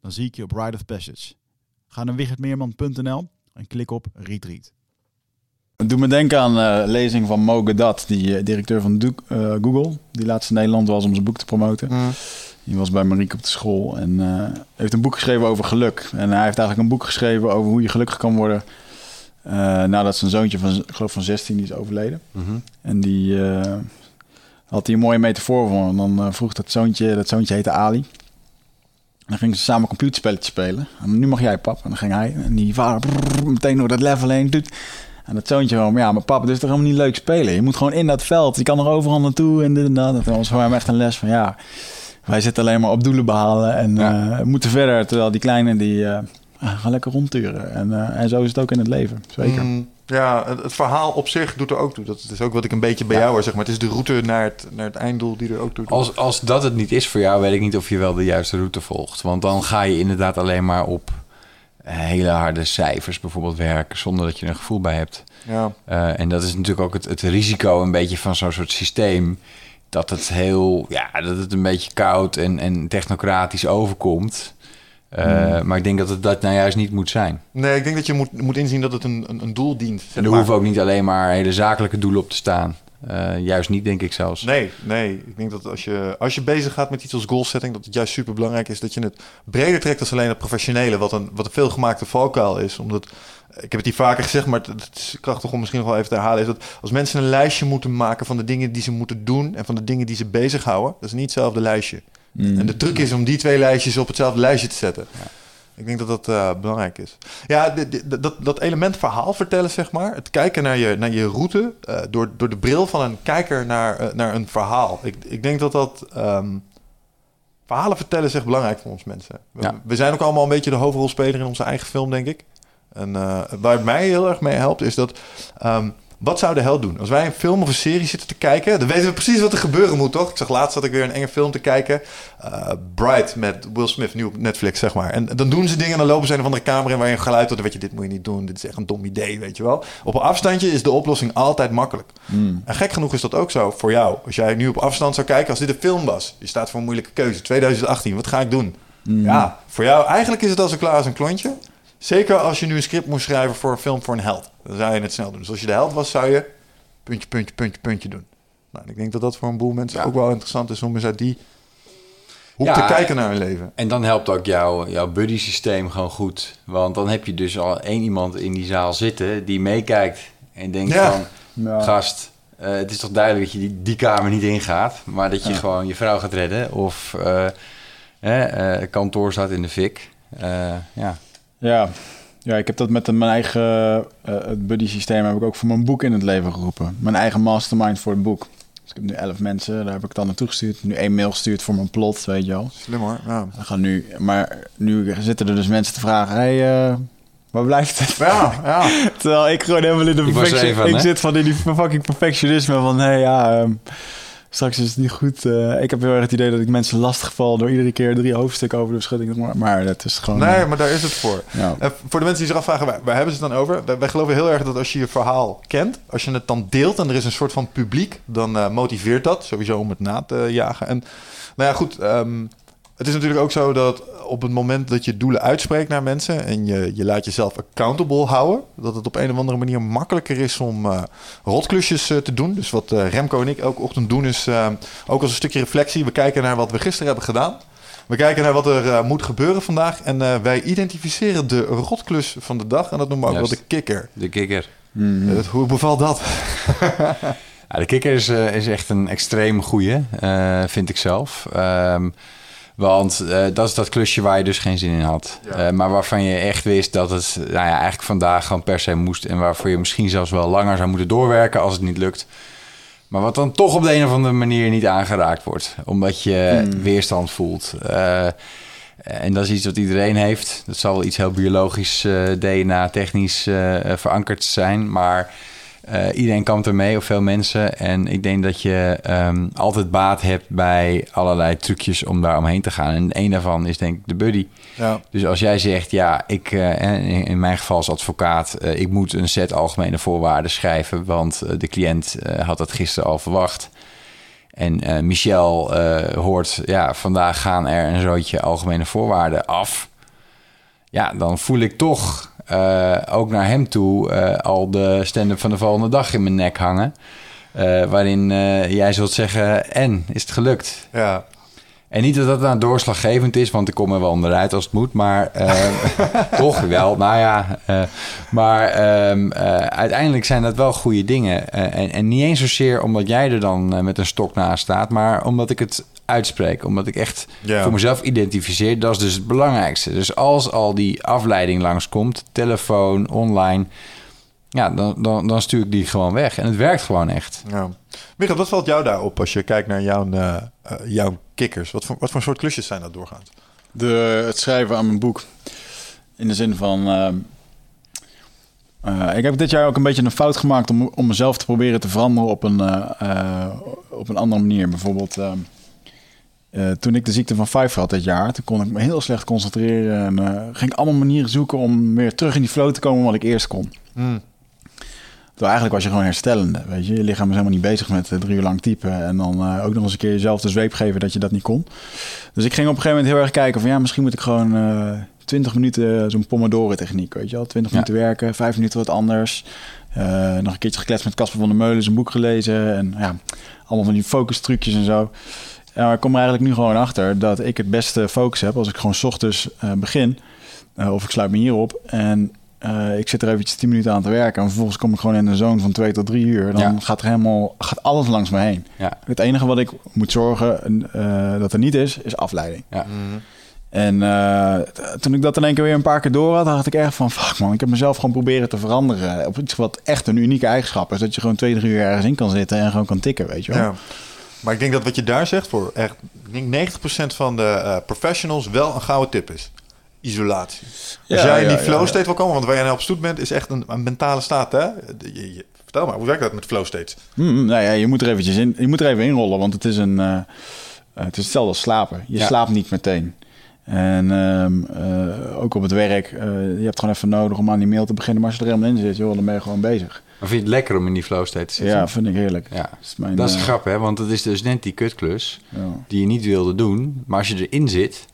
Dan zie ik je op Ride of Passage. Ga naar wichertmeerman.nl en klik op Retreat. Het doet me denken aan uh, lezing van Mo Gadat, die uh, directeur van Duke, uh, Google, die laatst in Nederland was om zijn boek te promoten. Mm. Die was bij Marieke op de school en heeft een boek geschreven over geluk. En hij heeft eigenlijk een boek geschreven over hoe je gelukkig kan worden nadat zijn zoontje van, ik geloof van 16 die is overleden. Mm -hmm. En die had hij een mooie metafoor voor. dan vroeg dat zoontje, dat zoontje heette Ali dan gingen ze samen computerspelletjes spelen. En nu mag jij, pap. En dan ging hij. En die vader meteen door dat level heen doet. En dat zoontje gewoon, ja, maar papa, dit is toch helemaal niet leuk spelen. Je moet gewoon in dat veld. Je kan er overal naartoe en dit en dat. Dat was voor hem echt een les van, ja, wij zitten alleen maar op doelen behalen. En ja. uh, moeten verder. Terwijl die kleine, die uh, gaan lekker rondturen. En, uh, en zo is het ook in het leven, zeker. Mm. Ja, het verhaal op zich doet er ook toe. Dat is ook wat ik een beetje bij ja. jou hoor, zeg maar. Het is de route naar het, naar het einddoel die er ook toe doet. Als, als dat het niet is voor jou, weet ik niet of je wel de juiste route volgt. Want dan ga je inderdaad alleen maar op hele harde cijfers bijvoorbeeld werken... zonder dat je er een gevoel bij hebt. Ja. Uh, en dat is natuurlijk ook het, het risico een beetje van zo'n soort systeem... dat het heel, ja, dat het een beetje koud en, en technocratisch overkomt... Uh, hmm. Maar ik denk dat het dat nou juist niet moet zijn. Nee, ik denk dat je moet, moet inzien dat het een, een, een doel dient. En er hoeven ook niet alleen maar hele zakelijke doelen op te staan. Eh, juist niet, denk ik zelfs. Nee, nee. Ik denk dat als je, als je bezig gaat met iets als goalsetting, dat het juist super belangrijk is dat je het breder trekt dan alleen het professionele, wat een, wat een veelgemaakte valkuil is. Omdat, ik heb het hier vaker gezegd, maar het is krachtig om misschien nog wel even te herhalen, is dat als mensen een lijstje moeten maken van de dingen die ze moeten doen en van de dingen die ze bezighouden, dat is niet hetzelfde lijstje. Mm. En de truc is om die twee lijstjes op hetzelfde lijstje te zetten. Ik denk dat dat eh, belangrijk is. Ja, dat, dat element verhaal vertellen, zeg maar. Het kijken naar je, naar je route eh, door, door de bril van een kijker naar, eh, naar een verhaal. Ik, ik denk dat dat... ehm, verhalen vertellen is echt belangrijk voor ons mensen. We, Ja. we zijn ook allemaal een beetje de hoofdrolspeler in onze eigen film, denk ik. En waar het mij heel erg mee helpt, is dat... ehm, wat zou de held doen? Als wij een film of een serie zitten te kijken, dan weten we precies wat er gebeuren moet, toch? Ik zag laatst dat ik weer een enge film te kijken. eh Bright met Will Smith, nu op Netflix, zeg maar. En dan doen ze dingen en dan lopen ze een of andere kamer in waar je een geluid hoort. Weet je, dit moet je niet doen. Dit is echt een dom idee, weet je wel. Op een afstandje is de oplossing altijd makkelijk. En gek genoeg is dat ook zo voor jou. Als jij nu op afstand zou kijken, als dit een film was. Je staat voor een moeilijke keuze. 2018, wat ga ik doen? Ja, voor jou eigenlijk is het als een klaar als een klontje. Zeker als je nu een script moest schrijven voor een film voor een held. Dan zou je het snel doen. Dus als je de held was, zou je puntje, puntje, puntje, puntje doen. Nou, ik denk dat dat voor een boel mensen Ja. ook wel interessant is om eens uit die hoek Ja, te kijken naar hun leven. En dan helpt ook jouw, jouw buddy systeem gewoon goed. Want dan heb je dus al één iemand in die zaal zitten die meekijkt en denkt Ja. van... Ja. Gast, eh, het is toch duidelijk dat je die, die kamer niet ingaat, maar dat je gewoon je vrouw gaat redden. Of eh eh, eh, kantoor staat in de fik. Eh, ja. Ja. ja, ik heb dat met mijn eigen eh, het buddy systeem heb ik ook voor mijn boek in het leven geroepen. Mijn eigen mastermind voor het boek. Dus ik heb nu elf mensen, daar heb ik dan naartoe gestuurd. Nu één mail gestuurd voor mijn plot, weet je wel. Slim hoor. Ja, We gaan nu, maar nu zitten er dus mensen te vragen, hey, eh, waar blijft het? ja. ja. Terwijl ik gewoon helemaal in de Ik er aan, ik hè? zit van in die fucking perfectionisme van... hé, ja, ehm, straks is het niet goed. Eh, ik heb heel erg het idee dat ik mensen lastig val... door iedere keer drie hoofdstukken over de schutting. Maar, maar dat is gewoon... Nee, eh, maar daar is het voor. ja. Voor de mensen die zich afvragen, waar, waar hebben ze het dan over? Wij, wij geloven heel erg dat als je je verhaal kent, als je het dan deelt en er is een soort van publiek, dan eh, motiveert dat sowieso om het na te jagen. En nou ja, goed. ehm, het is natuurlijk ook zo dat op het moment dat je doelen uitspreekt naar mensen en je, je laat jezelf accountable houden, dat het op een of andere manier makkelijker is om eh, rotklusjes eh, te doen. Dus wat eh, Remco en ik elke ochtend doen is ook als een stukje reflectie. We kijken naar wat we gisteren hebben gedaan. We kijken naar wat er moet gebeuren vandaag. En eh, wij identificeren de rotklus van de dag. En dat noemen we ook Juist. wel de kikker. De kikker. Mhm. Eh, hoe bevalt dat? Ja, de kikker is, is echt een extreem goeie, eh, vind ik zelf. Ehm, want eh, dat is dat klusje waar je dus geen zin in had. Ja. Eh, maar waarvan je echt wist dat het nou ja, eigenlijk vandaag gewoon per se moest. En waarvoor je misschien zelfs wel langer zou moeten doorwerken als het niet lukt. Maar wat dan toch op de een of andere manier niet aangeraakt wordt. Omdat je weerstand voelt. Eh, en dat is iets wat iedereen heeft. Dat zal wel iets heel biologisch, DNA-technisch verankerd zijn. Maar eh, iedereen kampt ermee, of veel mensen. En ik denk dat je ehm, altijd baat hebt bij allerlei trucjes om daar omheen te gaan. En een daarvan is denk ik de buddy. Ja. Dus als jij zegt, ja, ik, eh, in mijn geval als advocaat, eh, ik moet een set algemene voorwaarden schrijven, want de cliënt had dat gisteren al verwacht. En Michel hoort, ja, vandaag gaan er een zootje algemene voorwaarden af. Ja, dan voel ik toch eh, ook naar hem toe eh, al de stand-up van de volgende dag in mijn nek hangen. Eh, waarin jij zult zeggen, en, is het gelukt? ja. En niet dat dat nou doorslaggevend is, want ik kom er wel onderuit als het moet. Maar eh, toch wel, nou ja. maar ehm, eh, uiteindelijk zijn dat wel goede dingen. En, en niet eens zozeer omdat jij er dan met een stok naast staat, maar omdat ik het uitspreek. Omdat ik echt Ja. voor mezelf identificeer. Dat is dus het belangrijkste. Dus als al die afleiding langskomt, telefoon, online... Ja, dan, dan, dan stuur ik die gewoon weg. En het werkt gewoon echt. ja. Michael, wat valt jou daarop als je kijkt naar jouw, eh, eh, jouw kikkers? Wat voor, wat voor soort klusjes zijn dat doorgaans? De, het schrijven aan mijn boek. In de zin van... ehm, eh, ik heb dit jaar ook een beetje een fout gemaakt om, om mezelf te proberen te veranderen op een, op een andere manier. Bijvoorbeeld, eh, toen ik de ziekte van Pfeiffer had dit jaar, toen kon ik me heel slecht concentreren. En eh, ging ik allemaal manieren zoeken om weer terug in die flow te komen wat ik eerst kon. Terwijl eigenlijk was je gewoon herstellende. Weet je, je lichaam is helemaal niet bezig met eh, drie uur lang typen. En dan ook nog eens een keer jezelf de zweep geven dat je dat niet kon. Dus ik ging op een gegeven moment heel erg kijken van ja, misschien moet ik gewoon 20 minuten zo'n Pomodoro-techniek. Weet je wel, 20 Ja. minuten werken, 5 minuten wat anders. Nog een keertje gekletst met Casper van der Meulen, zijn boek gelezen. En ja, allemaal van die focus trucjes en zo. Ja, maar ik kom er eigenlijk nu gewoon achter dat ik het beste focus heb als ik gewoon 's ochtends eh, begin. Eh, of ik sluit me hierop en eh, ik zit er eventjes 10 minuten aan te werken. En vervolgens kom ik gewoon in een zone van 2 tot 3 uur. Dan Ja. gaat er helemaal gaat alles langs me heen. Ja. Het enige wat ik moet zorgen eh, dat er niet is, is afleiding. Ja. En eh, t- toen ik dat in één keer weer een paar keer door had, dacht ik echt van... fuck man, ik heb mezelf gewoon proberen te veranderen. Op iets wat echt een unieke eigenschap is. Dat je gewoon twee, drie uur ergens in kan zitten en gewoon kan tikken, weet je wel. Maar ik denk dat wat je daar zegt voor echt, ik denk 90% van de eh, professionals wel een gouden tip is. Isolatie. Als Ja, jij in die flow state wil komen, want waar jij nou op stoet bent, is echt een, een mentale staat, hè? Je- je- vertel maar, hoe werkt dat met flow states? Hmm, nou ja, je moet er eventjes in, je moet er even inrollen, want het is een, eh, eh, het is hetzelfde als slapen. Je slaapt niet meteen. En ehm, eh, ook op het werk, je hebt gewoon even nodig om aan die mail te beginnen. Maar als je er helemaal in zit, joh, dan ben je gewoon bezig. Maar vind je het lekker om in die flow state te zitten? Ja, vind ik heerlijk. Ja. Dat is, mijn, Dat is eh, grap, hè? Want het is dus net die kutklus ja. die je niet wilde doen. Maar als je erin zit,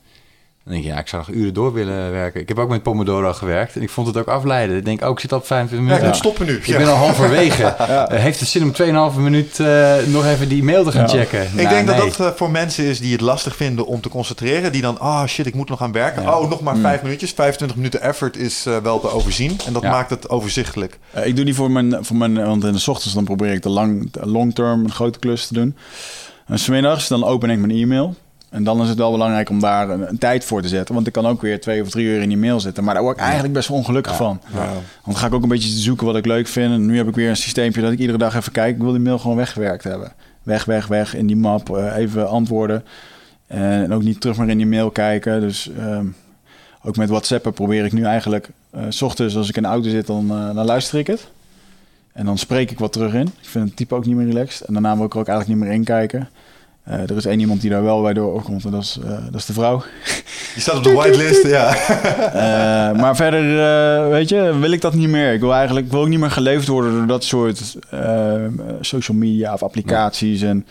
dan denk je, ja, ik zou nog uren door willen werken. Ik heb ook met Pomodoro gewerkt en ik vond het ook afleiden. Ik denk, ook ik zit al op 25 Ja, ik minuten. moet stoppen nu. Ik Ja. ben al halverwege. Eh, heeft het zin om 2,5 minuut eh, nog even die mail te gaan Ja. checken? Ik Nou, denk nee. dat dat eh, voor mensen is die het lastig vinden om te concentreren. Die dan, ah shit, ik moet nog gaan werken. Ja. Oh, nog maar vijf minuutjes. 25 minuten effort is wel te overzien. En dat Ja. maakt het overzichtelijk. Ik doe die voor mijn, voor mijn, want in de ochtends dan probeer ik de lang, long term een grote klus te doen. En smiddags dan open ik mijn e-mail. En dan is het wel belangrijk om daar een, een tijd voor te zetten. Want ik kan ook weer twee of drie uur in die mail zitten. Maar daar word ik eigenlijk best wel ongelukkig Ja. van. Want dan ga ik ook een beetje zoeken wat ik leuk vind. En nu heb ik weer een systeempje dat ik iedere dag even kijk. Ik wil die mail gewoon weggewerkt hebben. Weg, weg, weg in die map. eh, even antwoorden. En ook niet terug meer in die mail kijken. Dus ehm, ook met WhatsAppen probeer ik nu eigenlijk... eh, s ochtends als ik in de auto zit, dan, eh, dan luister ik het. En dan spreek ik wat terug in. Ik vind het type ook niet meer relaxed. En daarna wil ik er ook eigenlijk niet meer in kijken. Eh, er is één iemand die daar wel bij doorkomt en dat is, eh, dat is de vrouw. Je staat op de whitelist, ja. Eh, maar verder, weet je, wil ik dat niet meer. Ik wil eigenlijk ik wil ook niet meer geleefd worden door dat soort social media of applicaties. En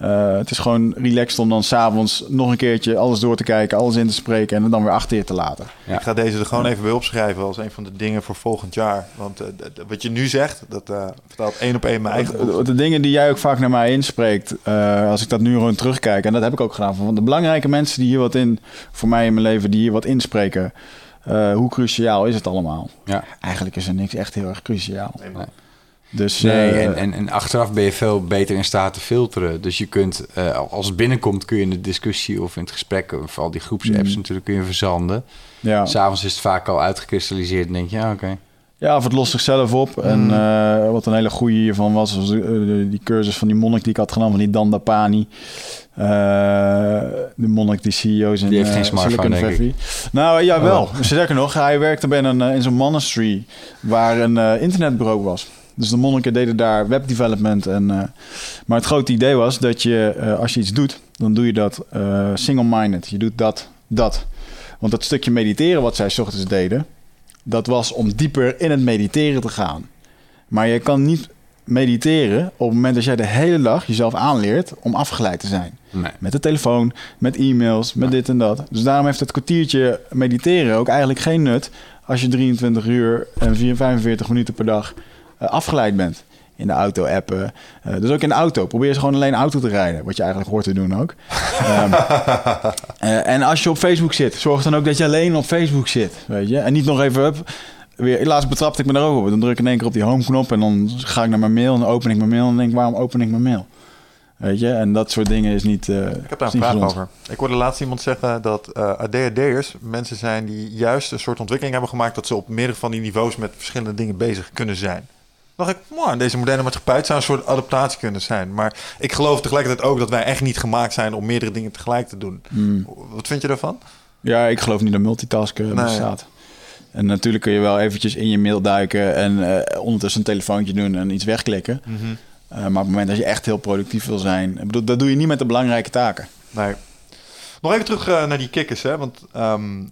eh, het is gewoon relaxed om dan s'avonds nog een keertje alles door te kijken, alles in te spreken en het dan weer achter je te laten. Ja. Ik ga deze er gewoon even bij opschrijven als een van de dingen voor volgend jaar. Want eh, wat je nu zegt, dat eh, vertaalt één op één mijn eigen De, de dingen die jij ook vaak naar mij inspreekt, eh, als ik dat nu gewoon terugkijk, en dat heb ik ook gedaan, van de belangrijke mensen die hier wat in, voor mij in mijn leven, die hier wat inspreken, eh, hoe cruciaal is het allemaal? Ja. Eigenlijk is er niks echt heel erg cruciaal. Nee. Dus, Nee, eh, en, en, en achteraf ben je veel beter in staat te filteren. Dus je kunt, eh, als het binnenkomt, kun je in de discussie of in het gesprek, of al die groepsapps Mm. natuurlijk, kun je verzanden. ja. S'avonds is het vaak al uitgekristalliseerd en denk je, ja, oké. ja, of het lost zichzelf op. En Mm. eh, wat een hele goede hiervan was, was eh, die cursus van die monnik die ik had gedaan, van die Dandapani. Eh de monnik die CEO's in Die heeft geen eh, smartphone, denk ik. Nou, ja, wel. Sterker nog, hij werkte bij een, eh, in zo'n monastery waar een eh, internetbureau was. Dus de monniken deden daar webdevelopment. En, eh, maar het grote idee was dat je, eh, als je iets doet, dan doe je dat eh, single-minded. Je doet dat, dat. Want dat stukje mediteren wat zij 's ochtends deden, dat was om dieper in het mediteren te gaan. Maar je kan niet mediteren op het moment dat jij de hele dag jezelf aanleert om afgeleid te zijn. Nee. Met de telefoon, met e-mails, met dit en dat. Dus daarom heeft het kwartiertje mediteren ook eigenlijk geen nut als je 23 uur en 4, 45 minuten per dag afgeleid bent. In de auto appen. Eh, dus ook in de auto. Probeer eens gewoon alleen auto te rijden. Wat je eigenlijk hoort te doen ook. Ehm, eh, en als je op Facebook zit, zorg dan ook dat je alleen op Facebook zit. Weet je? En niet nog even... Up, weer, laatst betrapte ik me daar ook op. Dan druk ik in één keer op die home knop en dan ga ik naar mijn mail en dan open ik mijn mail en denk ik, waarom open ik mijn mail? Weet je? En dat soort dingen is niet. eh, Ik heb daar een vraag gezond. over. Ik hoorde laatst iemand zeggen dat eh ADHD'ers mensen zijn die juist een soort ontwikkeling hebben gemaakt dat ze op meerdere van die niveaus met verschillende dingen bezig kunnen zijn. Dacht ik, "Mwah, in deze moderne maatschappij het zou een soort adaptatie kunnen zijn. Maar ik geloof tegelijkertijd ook dat wij echt niet gemaakt zijn om meerdere dingen tegelijk te doen. Hmm. Wat vind je daarvan? Ja, ik geloof niet dat multitasken Nee. bestaat. En natuurlijk kun je wel eventjes in je mail duiken en eh, ondertussen een telefoontje doen en iets wegklikken. Eh, maar op het moment dat je echt heel productief wil zijn, ik bedoel, dat doe je niet met de belangrijke taken. Nee. Nog even terug eh, naar die kikkers, hè? Want ehm,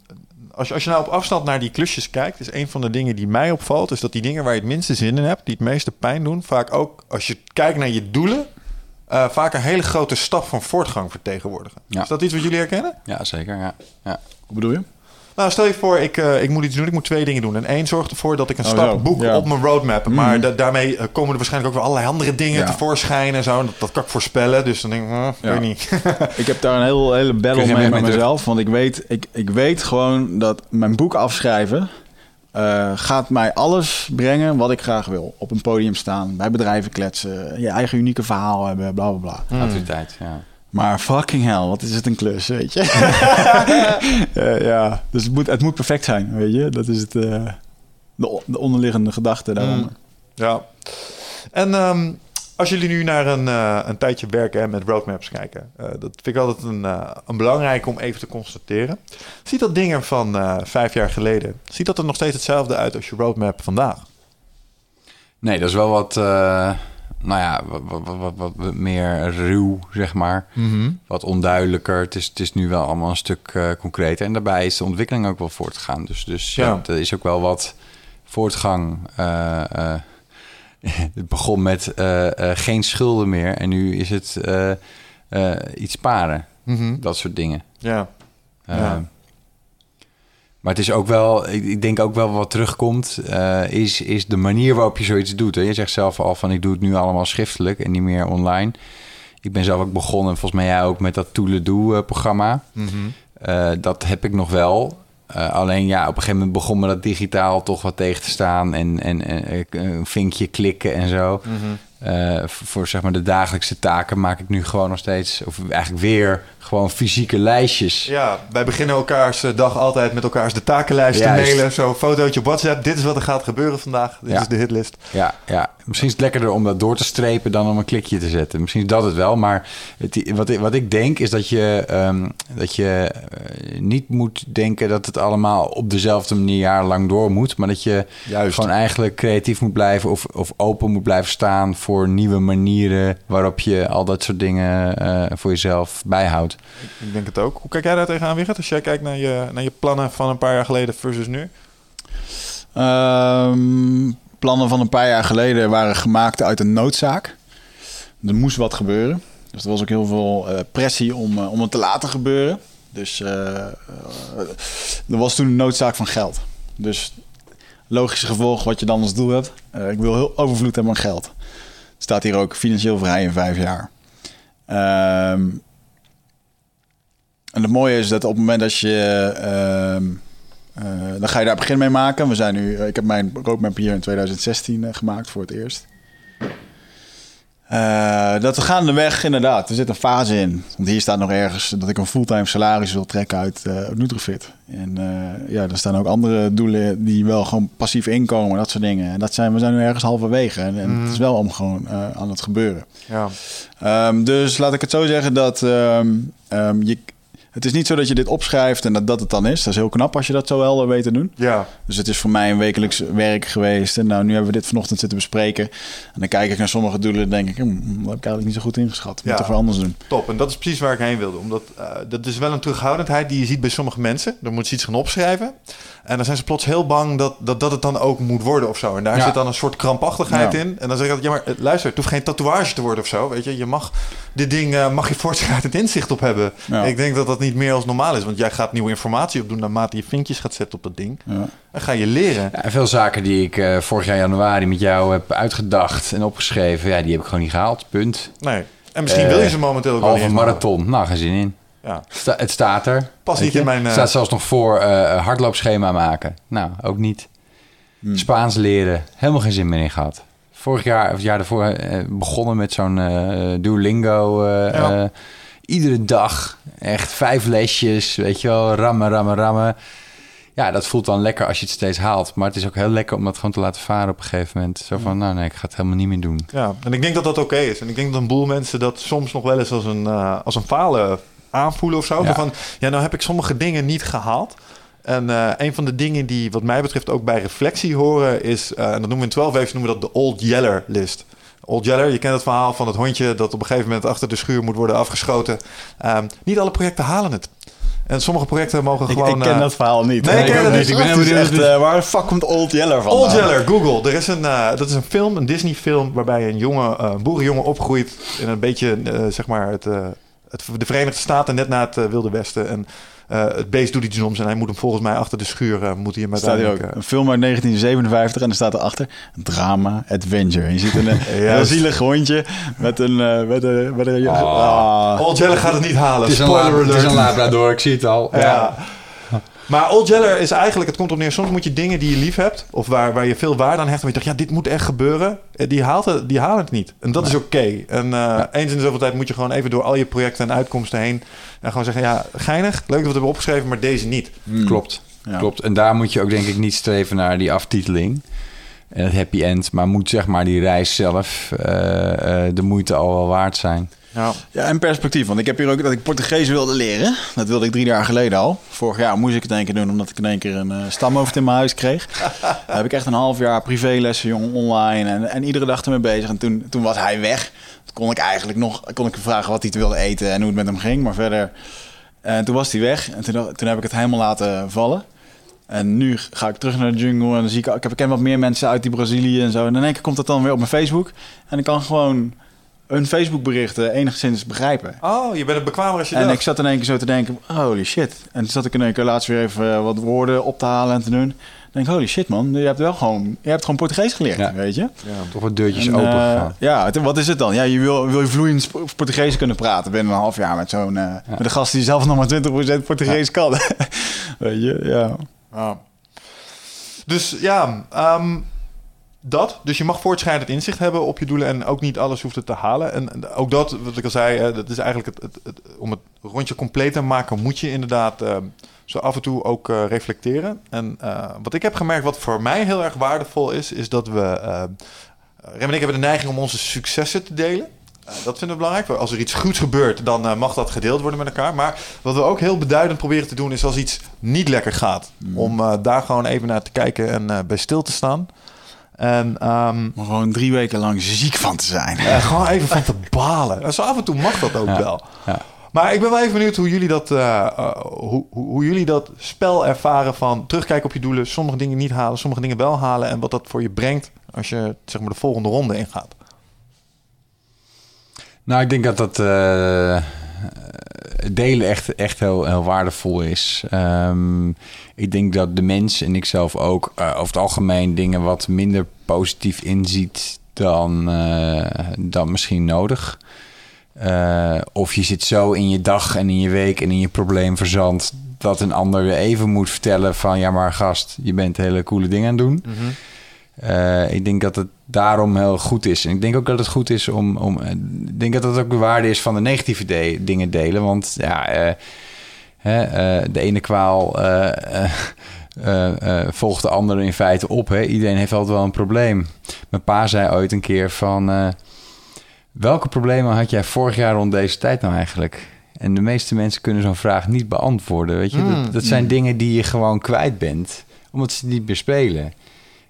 als, je, als je nou op afstand naar die klusjes kijkt, is een van de dingen die mij opvalt, is dat die dingen waar je het minste zin in hebt, die het meeste pijn doen, vaak ook als je kijkt naar je doelen, eh, vaak een hele grote stap van voortgang vertegenwoordigen. Ja. Is dat iets wat jullie herkennen? Ja, zeker. Ja. Ja. Hoe bedoel je? Nou, stel je voor, ik, eh, ik moet iets doen. Ik moet twee dingen doen. En één zorgt ervoor dat ik een Oh, stap zo. boek Ja. op mijn roadmap. Maar da- daarmee eh, komen er waarschijnlijk ook weer allerlei andere dingen Ja. tevoorschijn en zo. Dat, dat kan ik voorspellen. Dus dan denk ik, eh, Ja. weet niet. Ik heb daar een heel, hele battle mee met mezelf. Want ik weet, ik, ik weet gewoon dat mijn boek afschrijven... eh, gaat mij alles brengen wat ik graag wil. Op een podium staan, bij bedrijven kletsen... je eigen unieke verhaal hebben, bla bla bla. Hmm. Autoriteit, ja. Maar fucking hell, wat is het een klus, weet je? Eh, ja, dus het moet, het moet perfect zijn, weet je? Dat is het, eh, de, onderliggende gedachte daaronder. Ja. En ehm, als jullie nu naar een, eh, een tijdje werken en met roadmaps kijken, eh, dat vind ik altijd een, een belangrijk om even te constateren. Ziet dat ding er van eh, vijf jaar geleden, ziet dat er nog steeds hetzelfde uit als je roadmap vandaag? Nee, dat is wel wat, eh, nou ja, wat, wat, wat, wat, meer ruw, zeg maar. Wat onduidelijker. Het is, het is nu wel allemaal een stuk eh, concreter. En daarbij is de ontwikkeling ook wel voortgegaan. Dus, dus ja. Ja. er is ook wel wat voortgang. eh, eh, het begon met geen schulden meer. En nu is het iets sparen. Dat soort dingen. Ja. Eh, Ja. Maar het is ook wel, ik, denk ook wel wat terugkomt, eh, is, is de manier waarop je zoiets doet. Hè. Je zegt zelf al van ik doe het nu allemaal schriftelijk en niet meer online. Ik ben zelf ook begonnen, volgens mij jij ook, met dat Toeledoe-programma. Eh, dat heb ik nog wel. Eh, alleen ja, op een gegeven moment begon me dat digitaal toch wat tegen te staan. En, en, en eh, een vinkje klikken en zo. Eh, voor, voor, zeg maar de dagelijkse taken maak ik nu gewoon nog steeds, of eigenlijk weer gewoon fysieke lijstjes. Ja, wij beginnen elkaars eh, dag altijd met elkaars de takenlijst te mailen. Zo een fotootje op WhatsApp. Dit is wat er gaat gebeuren vandaag. Dit Ja. is de hitlist. Ja, ja, misschien is het lekkerder om dat door te strepen dan om een klikje te zetten. Misschien is dat het wel, maar het, wat, ik, wat ik denk is dat je, ehm, dat je eh, niet moet denken dat het allemaal op dezelfde manier jarenlang door moet. Maar dat je Juist. gewoon eigenlijk creatief moet blijven of, of open moet blijven staan voor nieuwe manieren waarop je al dat soort dingen eh, voor jezelf bijhoudt. Ik denk het ook. Hoe kijk jij daar tegenaan, Wigert? Als jij kijkt naar je, naar je plannen van een paar jaar geleden versus nu? Ehm, plannen van een paar jaar geleden waren gemaakt uit een noodzaak. Er moest wat gebeuren. Dus er was ook heel veel eh, pressie om, eh, om het te laten gebeuren. Dus er was toen een noodzaak van geld. Dus logische gevolg wat je dan als doel hebt. eh, ik wil heel overvloed hebben aan geld. Staat hier ook financieel vrij in vijf jaar. Ehm, en het mooie is dat op het moment dat je... ehm, eh, dan ga je daar begin mee maken. We zijn nu, eh, ik heb mijn roadmap hier in 2016 eh, gemaakt voor het eerst. Eh, dat we gaandeweg, inderdaad, er zit een fase in. Want hier staat nog ergens dat ik een fulltime salaris wil trekken uit eh Nutrofit. En eh, ja, er staan ook andere doelen die wel gewoon passief inkomen, dat soort dingen. En dat zijn, we zijn nu ergens halverwege. En, en het is wel om gewoon aan het gebeuren. Ja. Ehm, dus laat ik het zo zeggen dat ehm, ehm, je, het is niet zo dat je dit opschrijft en dat dat het dan is. Dat is heel knap als je dat zo helder weet te doen. Ja. Dus het is voor mij een wekelijks werk geweest. En nou, nu hebben we dit vanochtend zitten bespreken. En dan kijk ik naar sommige doelen en denk ik... Hm, dat heb ik eigenlijk niet zo goed ingeschat. Moet toch weer anders doen. Top, en dat is precies waar ik heen wilde. Omdat eh, dat is wel een terughoudendheid die je ziet bij sommige mensen. Dan moeten ze iets gaan opschrijven. En dan zijn ze plots heel bang dat dat, dat het dan ook moet worden of zo. En daar Ja. zit dan een soort krampachtigheid Ja. in. En dan zeg ik altijd, ja maar eh, luister, het hoeft geen tatoeage te worden of zo. Weet je, je mag dit ding, eh, mag je voortschrijdend inzicht op hebben. Ja. Ik denk dat dat niet meer als normaal is. Want jij gaat nieuwe informatie opdoen naarmate je vinkjes gaat zetten op dat ding. Ja. En ga je leren. Ja, veel zaken die ik eh, vorig jaar januari met jou heb uitgedacht en opgeschreven, ja, die heb ik gewoon niet gehaald. Punt. Nee. En misschien Eh, wil je ze momenteel ook Halve eens marathon. Nou, geen zin in. Ja. Sta- het staat er. Weet niet in mijn, eh, staat zelfs nog voor eh, hardloopschema maken. Nou, ook niet. Hmm. Spaans leren. Helemaal geen zin meer in gehad. Vorig jaar, of het jaar daarvoor, eh, begonnen met zo'n eh, Duolingo. eh, Ja. iedere dag. Echt vijf lesjes. Weet je wel, rammen, rammen, rammen. Ja, dat voelt dan lekker als je het steeds haalt. Maar het is ook heel lekker om dat gewoon te laten varen op een gegeven moment. Zo van, nou nee, ik ga het helemaal niet meer doen. Ja, en ik denk dat dat oké is. En ik denk dat een boel mensen dat soms nog wel eens als een, als een falen aanvoelen of zo. Ja. Van, ja, nou heb ik sommige dingen niet gehaald. En eh, een van de dingen die wat mij betreft ook bij reflectie horen is... eh, en dat noemen we in 12 waves noemen we dat de Old Yeller list. Old Yeller, je kent het verhaal van het hondje dat op een gegeven moment achter de schuur moet worden afgeschoten. Ehm, niet alle projecten halen het. En sommige projecten mogen Ik, gewoon... ik ken eh, dat verhaal niet. Nee, ik ken het niet. Ik ben echt, eh, waar de fuck komt Old Yeller van? Old Yeller, Google. Er is een, eh, dat is een film, een Disney film, waarbij een jonge eh, boerenjongen opgroeit in een beetje, zeg maar, het, eh, het, de Verenigde Staten, net na het Wilde Westen. En eh, het beest doet iets noms en hij moet hem volgens mij achter de schuur, eh, moet hij hem Er staat hier ook uiteindelijk... een film uit 1957 en er staat erachter drama adventure. En je ziet een eh, heel zielig hondje met een eh, met een met een Oh. eh, gaat het niet halen. Het is, een het is een Labrador, ik zie het al. Ja. Maar Old Yeller is eigenlijk, het komt op neer, soms moet je dingen die je lief hebt, of waar, waar je veel waarde aan hecht, en je dacht, ja, dit moet echt gebeuren, eh, die, haalt het, die halen het niet. En dat is oké. En eh, eens in de zoveel tijd moet je gewoon even door al je projecten en uitkomsten heen en gewoon zeggen, ja, geinig, leuk dat we het hebben opgeschreven, maar deze niet. Klopt. Ja. Klopt. En daar moet je ook denk ik niet streven naar die aftiteling. En het happy end. Maar moet zeg maar die reis zelf eh, eh, de moeite al wel waard zijn. Ja. Ja, en perspectief. Want ik heb hier ook dat ik Portugees wilde leren. Dat wilde ik drie jaar geleden al. Vorig jaar moest ik het in één keer doen, omdat ik in één keer een uh, stamhoofd in mijn huis kreeg. Daar heb ik echt een half jaar privélessen, jong, online. En, en iedere dag ermee bezig. En toen, toen was hij weg. Toen kon ik eigenlijk nog kon ik vragen wat hij wilde eten en hoe het met hem ging. Maar verder... En toen was hij weg. En toen, toen heb ik het helemaal laten vallen. En nu ga ik terug naar de jungle en dan zie ik... Ik heb, ik ken wat meer mensen uit die Brazilië en zo. En in één keer komt dat dan weer op mijn Facebook. En ik kan gewoon hun Facebook-berichten enigszins begrijpen. Oh, je bent het bekwamer als je En dacht. ik zat in één keer zo te denken, holy shit. En toen zat ik in één keer laatst weer even uh, wat woorden op te halen en te doen. Dan denk ik, holy shit man, je hebt wel gewoon, je hebt gewoon Portugees geleerd, Ja. weet je. Ja, toch wat deurtjes En, open uh, gegaan. ja, het- wat is het dan? Ja, je wil, wil je vloeiend Portugees kunnen praten binnen een half jaar met zo'n, uh, met een gast die zelf nog maar 20% Portugees ja. kan. weet je, ja. Ja. Dus ja, um, dat. Dus je mag voortschrijdend inzicht hebben op je doelen en ook niet alles hoeft het te halen. En ook dat, wat ik al zei, dat is eigenlijk het, het, het, om het rondje compleet te maken, moet je inderdaad uh, zo af en toe ook uh, reflecteren. En uh, wat ik heb gemerkt, wat voor mij heel erg waardevol is, is dat we. Rem en ik hebben de neiging om onze successen te delen. Dat vinden we belangrijk. Als er iets goeds gebeurt, dan mag dat gedeeld worden met elkaar. Maar wat we ook heel beduidend proberen te doen, is als iets niet lekker gaat. Mm. Om daar gewoon even naar te kijken en bij stil te staan. En, um, maar gewoon drie weken lang ziek van te zijn. gewoon even van te balen. En zo af en toe mag dat ook Ja. wel. Ja. Maar ik ben wel even benieuwd hoe jullie dat, uh, hoe, hoe, hoe, jullie dat spel ervaren van terugkijken op je doelen, sommige dingen niet halen, sommige dingen wel halen en wat dat voor je brengt als je zeg maar de volgende ronde ingaat. Nou, ik denk dat dat uh, delen echt, echt heel, heel waardevol is. Um, ik denk dat de mens en ik zelf ook uh, over het algemeen dingen wat minder positief inziet dan, uh, dan misschien nodig. Uh, of je zit zo in je dag en in je week en in je probleem verzand dat een ander weer even moet vertellen van ja maar gast, je bent hele coole dingen aan het doen. Mm -hmm. Uh, ik denk dat het daarom heel goed is. En ik denk ook dat het goed is om. om ik denk dat dat ook de waarde is van de negatieve de dingen delen. Want ja, uh, hè, uh, de ene kwaal volgt de andere in feite op. Hè? Iedereen heeft altijd wel een probleem. Mijn pa zei ooit een keer van... welke problemen had jij vorig jaar rond deze tijd nou eigenlijk? En de meeste mensen kunnen zo'n vraag niet beantwoorden. Weet je? Mm, dat, dat zijn mm. dingen die je gewoon kwijt bent. Omdat ze niet meer spelen.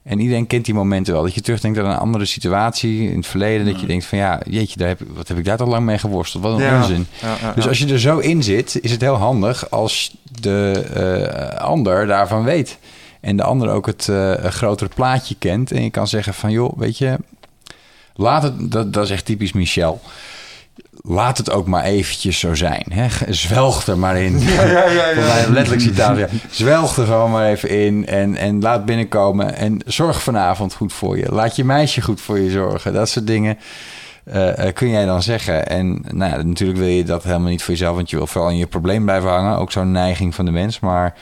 En iedereen kent die momenten wel. Dat je terugdenkt aan een andere situatie in het verleden. Dat je denkt van ja, jeetje, daar heb, wat heb ik daar toch lang mee geworsteld? Wat een ja. onzin. Ja, ja, dus als je er zo in zit, is het heel handig als de uh, ander daarvan weet. En de ander ook het uh, grotere plaatje kent. En je kan zeggen van joh, weet je, laat het, dat, dat is echt typisch Michel laat het ook maar eventjes zo zijn. Hè? Zwelg er maar in. Ja, ja, ja, ja. Letterlijk citaat. Ja. Zwelg er gewoon maar even in en, en laat binnenkomen. En zorg vanavond goed voor je. Laat je meisje goed voor je zorgen. Dat soort dingen uh, uh, kun jij dan zeggen. En nou, natuurlijk wil je dat helemaal niet voor jezelf... want je wil vooral in je probleem blijven hangen. Ook zo'n neiging van de mens. Maar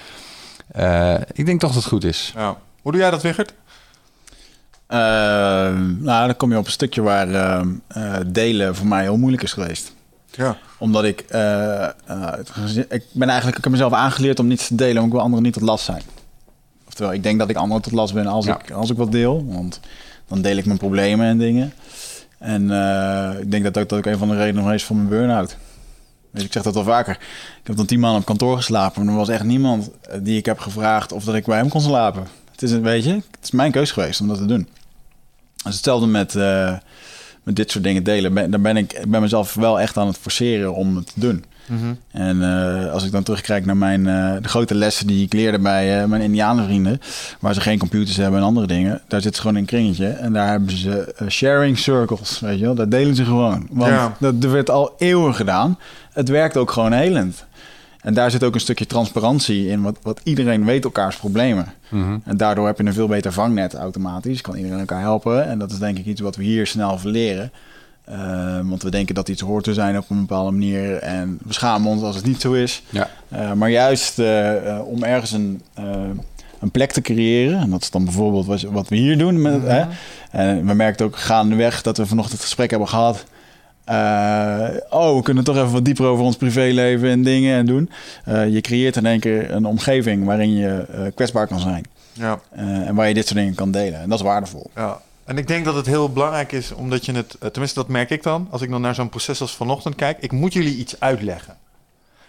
uh, ik denk toch dat het goed is. Ja. Hoe doe jij dat, Wigert? Uh, nou, dan kom je op een stukje waar uh, uh, delen voor mij heel moeilijk is geweest. Ja. Omdat ik, uh, ik ben eigenlijk, ik heb mezelf aangeleerd om niets te delen, omdat ik wil anderen niet tot last zijn. Oftewel, ik denk dat ik anderen tot last ben als, Ja. ik, als ik wat deel, want dan deel ik mijn problemen en dingen. En eh, ik denk dat dat ook een van de redenen is voor mijn burn-out. Dus ik zeg dat al vaker. Ik heb dan tien maanden op kantoor geslapen, maar er was echt niemand eh, die ik heb gevraagd of dat ik bij hem kon slapen. Het is, een, weet je, het is mijn keus geweest om dat te doen. Dus hetzelfde met, eh, met dit soort dingen delen. Ben, daar ben ik, ben mezelf wel echt aan het forceren om het te doen. En eh, als ik dan terugkijk naar mijn, eh, de grote lessen die ik leerde bij eh, mijn Indianenvrienden, waar ze geen computers hebben en andere dingen, daar zit ze gewoon in een kringetje en daar hebben ze sharing circles, weet je wel, dat delen ze gewoon. Want Ja. dat, dat werd al eeuwen gedaan. Het werkt ook gewoon helend. En daar zit ook een stukje transparantie in, wat, wat iedereen weet elkaars problemen. En daardoor heb je een veel beter vangnet automatisch. Kan iedereen elkaar helpen. En dat is denk ik iets wat we hier snel verleren. Eh, want we denken dat iets hoort te zijn op een bepaalde manier. En we schamen ons als het niet zo is. Ja. Eh, maar juist eh, eh, om ergens een, eh, een plek te creëren. En dat is dan bijvoorbeeld wat, wat we hier doen. Met, hè? En we merkten ook gaandeweg dat we vanochtend het gesprek hebben gehad. Eh, oh, we kunnen toch even wat dieper over ons privéleven en dingen en doen. Eh, je creëert in één keer een omgeving waarin je eh, kwetsbaar kan zijn. Ja. En waar je dit soort dingen kan delen. En dat is waardevol. Ja. En ik denk dat het heel belangrijk is, omdat je het, tenminste dat merk ik dan, als ik dan naar zo'n proces als vanochtend kijk, ik moet jullie iets uitleggen.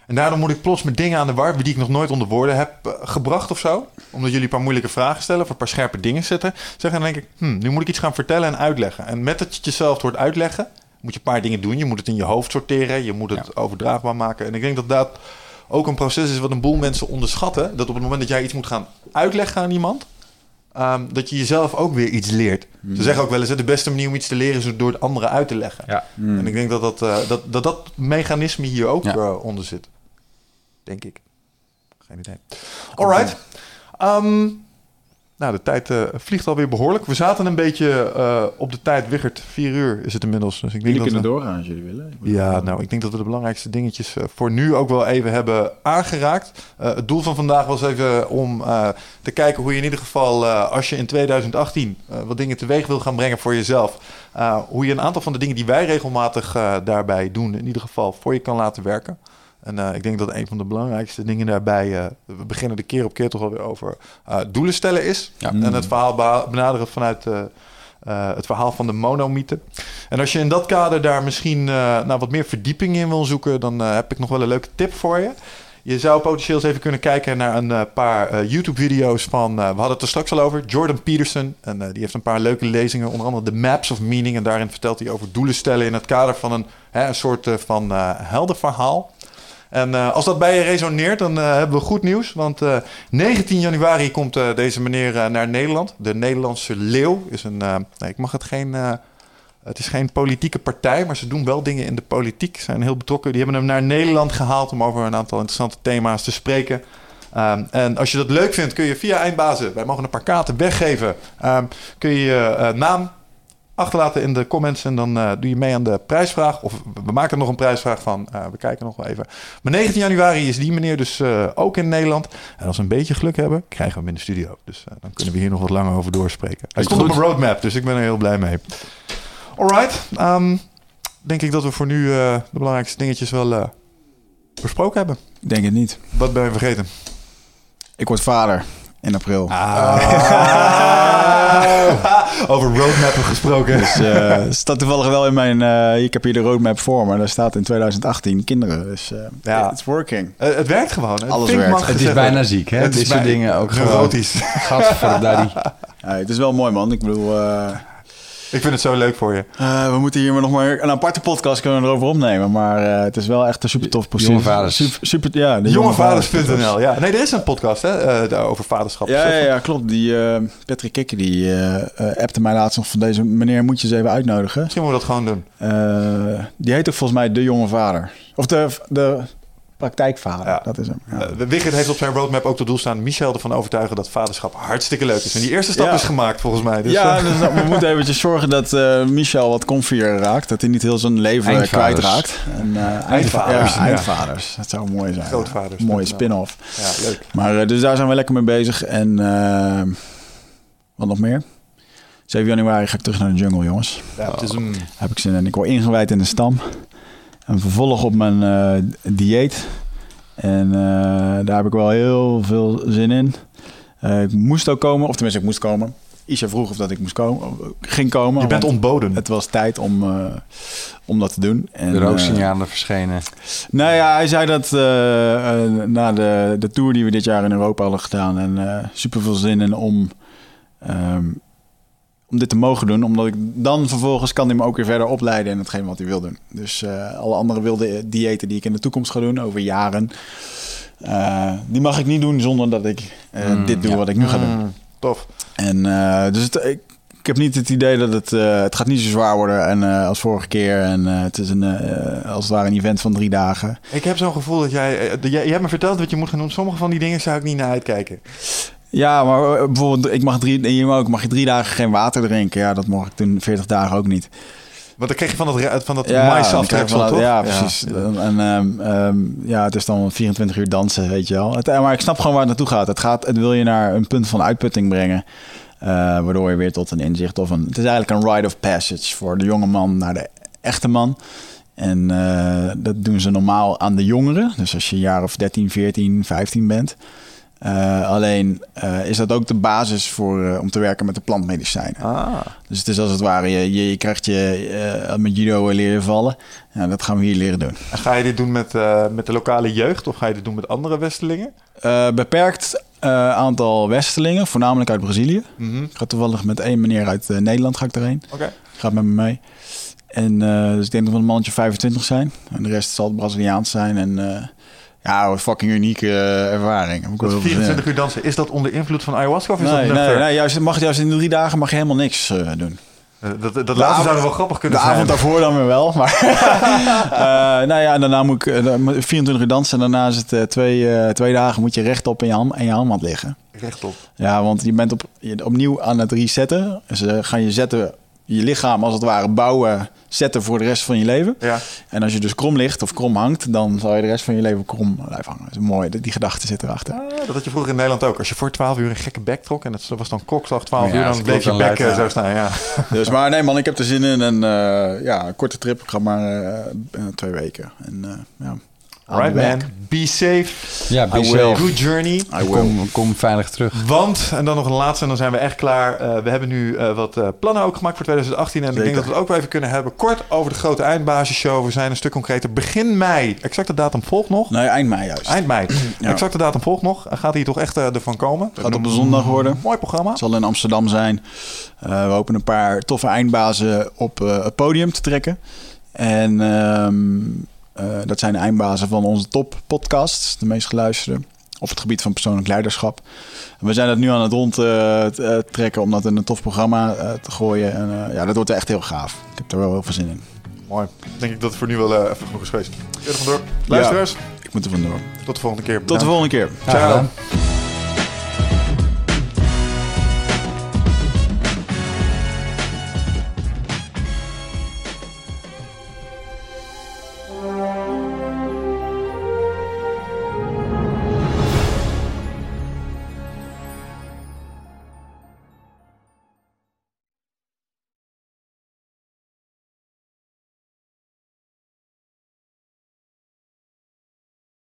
En daardoor moet ik plots met dingen aan de war die ik nog nooit onder woorden heb gebracht of zo. Omdat jullie een paar moeilijke vragen stellen of een paar scherpe dingen zetten. Zeggen, dan denk ik, hm, nu moet ik iets gaan vertellen en uitleggen. En met dat je het jezelf hoort uitleggen, moet je een paar dingen doen. Je moet het in je hoofd sorteren, je moet het overdraagbaar maken. En ik denk dat dat ook een proces is wat een boel mensen onderschatten. Dat op het moment dat jij iets moet gaan uitleggen aan iemand, Ehm, dat je jezelf ook weer iets leert. Ze zeggen ook wel eens, de beste manier om iets te leren is door het anderen uit te leggen. Ja. En ik denk dat dat, eh, dat, dat, dat mechanisme hier ook Ja. eh, onder zit. Denk ik. Geen idee. Alright. Ehm, nou, de tijd eh, vliegt alweer behoorlijk. We zaten een beetje eh, op de tijd. Wiggert, vier uur is het inmiddels. Dus ik denk Jullie dat kunnen we... doorgaan als jullie willen. Ja, nou, ik denk dat we de belangrijkste dingetjes eh, voor nu ook wel even hebben aangeraakt. Eh, het doel van vandaag was even om eh, te kijken hoe je in ieder geval, eh, als je in 2018 eh, wat dingen teweeg wil gaan brengen voor jezelf, eh, hoe je een aantal van de dingen die wij regelmatig eh, daarbij doen, in ieder geval voor je kan laten werken. En eh, ik denk dat een van de belangrijkste dingen daarbij, eh, we beginnen de keer op keer toch alweer over eh, doelen stellen is. Ja. En het verhaal beha- benaderen vanuit het verhaal van de monomythe. En als je in dat kader daar misschien nou, wat meer verdieping in wil zoeken, dan heb ik nog wel een leuke tip voor je. Je zou potentieel eens even kunnen kijken naar een paar YouTube-video's van, we hadden het er straks al over, Jordan Peterson. En die heeft een paar leuke lezingen, onder andere The Maps of Meaning. En daarin vertelt hij over doelen stellen in het kader van een, hè, een soort van helder verhaal. En eh, als dat bij je resoneert, dan eh, hebben we goed nieuws. Want eh, 19 januari komt deze meneer naar Nederland. De Nederlandse Leeuw is een. nee, ik mag het geen. het is geen politieke partij, maar ze doen wel dingen in de politiek. Zijn heel betrokken. Die hebben hem naar Nederland gehaald om over een aantal interessante thema's te spreken. Ehm, en als je dat leuk vindt, kun je via Eindbazen, wij mogen een paar kaarten weggeven, ehm, kun je je naam achterlaten in de comments en dan eh, doe je mee aan de prijsvraag. Of we maken er nog een prijsvraag van. Eh, we kijken nog wel even. Maar 19 januari is die meneer dus eh, ook in Nederland. En als we een beetje geluk hebben, krijgen we hem in de studio. Dus dan kunnen we hier nog wat langer over doorspreken. Hij stond op mijn roadmap, dus ik ben er heel blij mee. Alright. ehm, denk ik dat we voor nu de belangrijkste dingetjes wel besproken hebben. Denk het niet. Wat ben je vergeten? Ik word vader in april. Over roadmappen gesproken. Dus eh, het staat toevallig wel in mijn... eh, ik heb hier de roadmap voor, maar daar staat in 2018 kinderen. Dus eh Ja. it's working. Het werkt gewoon. Het Alles werkt. Het is bijna ziek, hè? Het is Dit soort bij- dingen ook gewoon. neurotisch. Gadverdaddy. Ja, het is wel mooi, man. Ik bedoel, eh, Ik vind het zo leuk voor je. eh, we moeten hier maar nog maar een aparte podcast kunnen we erover opnemen. Maar eh, het is wel echt een super tof proces. Jonge vaders. Super, super, ja, de Jongevaders.nl. Ja, nee, er is een podcast hè, eh, daar over vaderschap. Ja, ja, ja, klopt. Die eh, Patrick Kikker die appte mij laatst nog van deze meneer moet je eens even uitnodigen. Misschien moeten we dat gewoon doen. Eh, die heet ook volgens mij De Jonge Vader. Of de, de praktijkvader, Ja. dat is hem. Ja. Eh, Wigert heeft op zijn roadmap ook tot doel staan Michel ervan overtuigen dat vaderschap hartstikke leuk is. En die eerste stap Ja. is gemaakt volgens mij. Dus, ja, eh, dus dat- we moeten eventjes zorgen dat eh, Michel wat comfier raakt. Dat hij niet heel zijn leven Eindvaders. kwijtraakt. En, eh, eindva- Eindvaders, Ja, ja. eindvaders. Dat zou mooi zijn. Grootvaders, mooie spin-off. ja, leuk. Maar eh, dus daar zijn we lekker mee bezig. En wat nog meer? 7 januari ga ik terug naar de jungle, jongens. Ja, het is een... Heb ik zin in. Ik word ingewijd in de stam. Een vervolg op mijn eh, dieet. En eh, daar heb ik wel heel veel zin in. Eh, ik moest ook komen, of tenminste ik moest komen. Isha vroeg of dat ik moest komen, ging komen. Je bent ontboden. Het was tijd om, eh, om dat te doen. En, De rooksignalen verschenen. nou ja, hij zei dat na de, de tour die we dit jaar in Europa hadden gedaan... en eh super veel zin in om, ehm, om dit te mogen doen. Omdat ik dan vervolgens kan hij me ook weer verder opleiden in hetgeen wat hij wil doen. Dus eh, alle andere wilde diëten die ik in de toekomst ga doen, over jaren... eh, die mag ik niet doen zonder dat ik eh, Mm, dit doe ja. wat ik nu ga doen. Mm, tof. En dus het, ik, ik heb niet het idee dat het, het gaat niet zo zwaar worden en, als vorige keer. En het is een, als het ware een event van drie dagen. Ik heb zo'n gevoel dat jij, jij... Je hebt me verteld wat je moet gaan doen. Sommige van die dingen zou ik niet naar uitkijken. Ja, maar eh, bijvoorbeeld, ik mag drie, je mag ook, mag je drie dagen geen water drinken. Ja, dat mocht ik toen 40 dagen ook niet. Want dan kreeg je van dat, van dat Ja, maïsaftreksel, toch? Ja, precies. En ehm, ehm, ja, het is dan 24 uur dansen, weet je wel. Het, eh, maar ik snap gewoon waar het naartoe gaat. Het, gaat, het wil je naar een punt van uitputting brengen. eh, waardoor je weer tot een inzicht of een... Het is eigenlijk een rite of passage voor de jonge man naar de echte man. En dat doen ze normaal aan de jongeren. Dus als je een jaar of 13, 14, 15 bent. Eh, alleen eh, is dat ook de basis voor, eh, om te werken met de plantmedicijnen. Ah, Dus het is als het ware, je, je, je krijgt je met judo leren vallen. Ja, dat gaan we hier leren doen. en ga je dit doen met, met de lokale jeugd of ga je dit doen met andere Westelingen? Beperkt aantal Westelingen, voornamelijk uit Brazilië. Mhm. Ik ga toevallig met één meneer uit Nederland ga ik erheen. Oké. Gaat met me mee. En dus ik denk dat we een mannetje 25 zijn. En de rest zal het Braziliaans zijn. En ja, een fucking unieke eh, ervaring. Heb ik wel Dat heel veel zin in. 24 uur dansen, is dat onder invloed van ayahuasca of is Nee, dat nee, nee juist, mag, juist in de drie dagen mag je helemaal niks eh, doen. Eh, Dat, dat De laatste zou wel grappig kunnen de zijn. avond daarvoor dan weer wel. Maar nou ja, en daarna moet ik eh, dan moet ik 24 uur dansen. En daarna is het eh, twee, twee dagen moet je rechtop in je, hand, in je handmat liggen. Rechtop. Ja, want je bent op, je, opnieuw aan het resetten. Ze gaan je zetten, je lichaam als het ware bouwen, zetten voor de rest van je leven. Ja. En als je dus krom ligt of krom hangt, dan zal je de rest van je leven krom blijven hangen. Dat is mooi, die gedachte zit erachter. Ah, dat had je vroeger in Nederland ook. Als je voor 12 uur een gekke bek trok en het was dan klokslag 12 Ja, uur, dan bleef je bek eh, zo ja. staan. Ja. Dus maar nee man, ik heb er zin in. En eh, ja, een korte trip. Ik ga maar eh, twee weken. En ja. Right man, be safe, Ja, be I safe. will. good journey. I will. Kom, kom veilig terug. Want, en dan nog een laatste en dan zijn we echt klaar. Eh, we hebben nu eh, wat eh, plannen ook gemaakt voor 2018. En ik denk dat we het ook wel even kunnen hebben. Kort over de grote eindbasisshow. We zijn een stuk concreter. Begin mei. Exacte datum volgt nog. Nee, eind mei juist. Eind mei. Ja. Exacte datum volgt nog. Gaat hier toch echt ervan komen? Gaat op de zondag worden. Mooi programma. Het zal in Amsterdam zijn. Eh, we hopen een paar toffe eindbazen op eh, het podium te trekken. En ehm, eh, dat zijn de eindbazen van onze top podcasts, de meest geluisterde. Op het gebied van persoonlijk leiderschap. En we zijn dat nu aan het rond eh, eh, trekken om dat in een tof programma te gooien. En eh, ja, dat wordt echt heel gaaf. Ik heb er wel heel veel zin in. Mooi. Denk ik dat het voor nu wel even genoeg is geweest. Eerder vandoor. Luisteraars, Ik moet er vandoor. tot de volgende keer. Tot de volgende keer. Gedaan.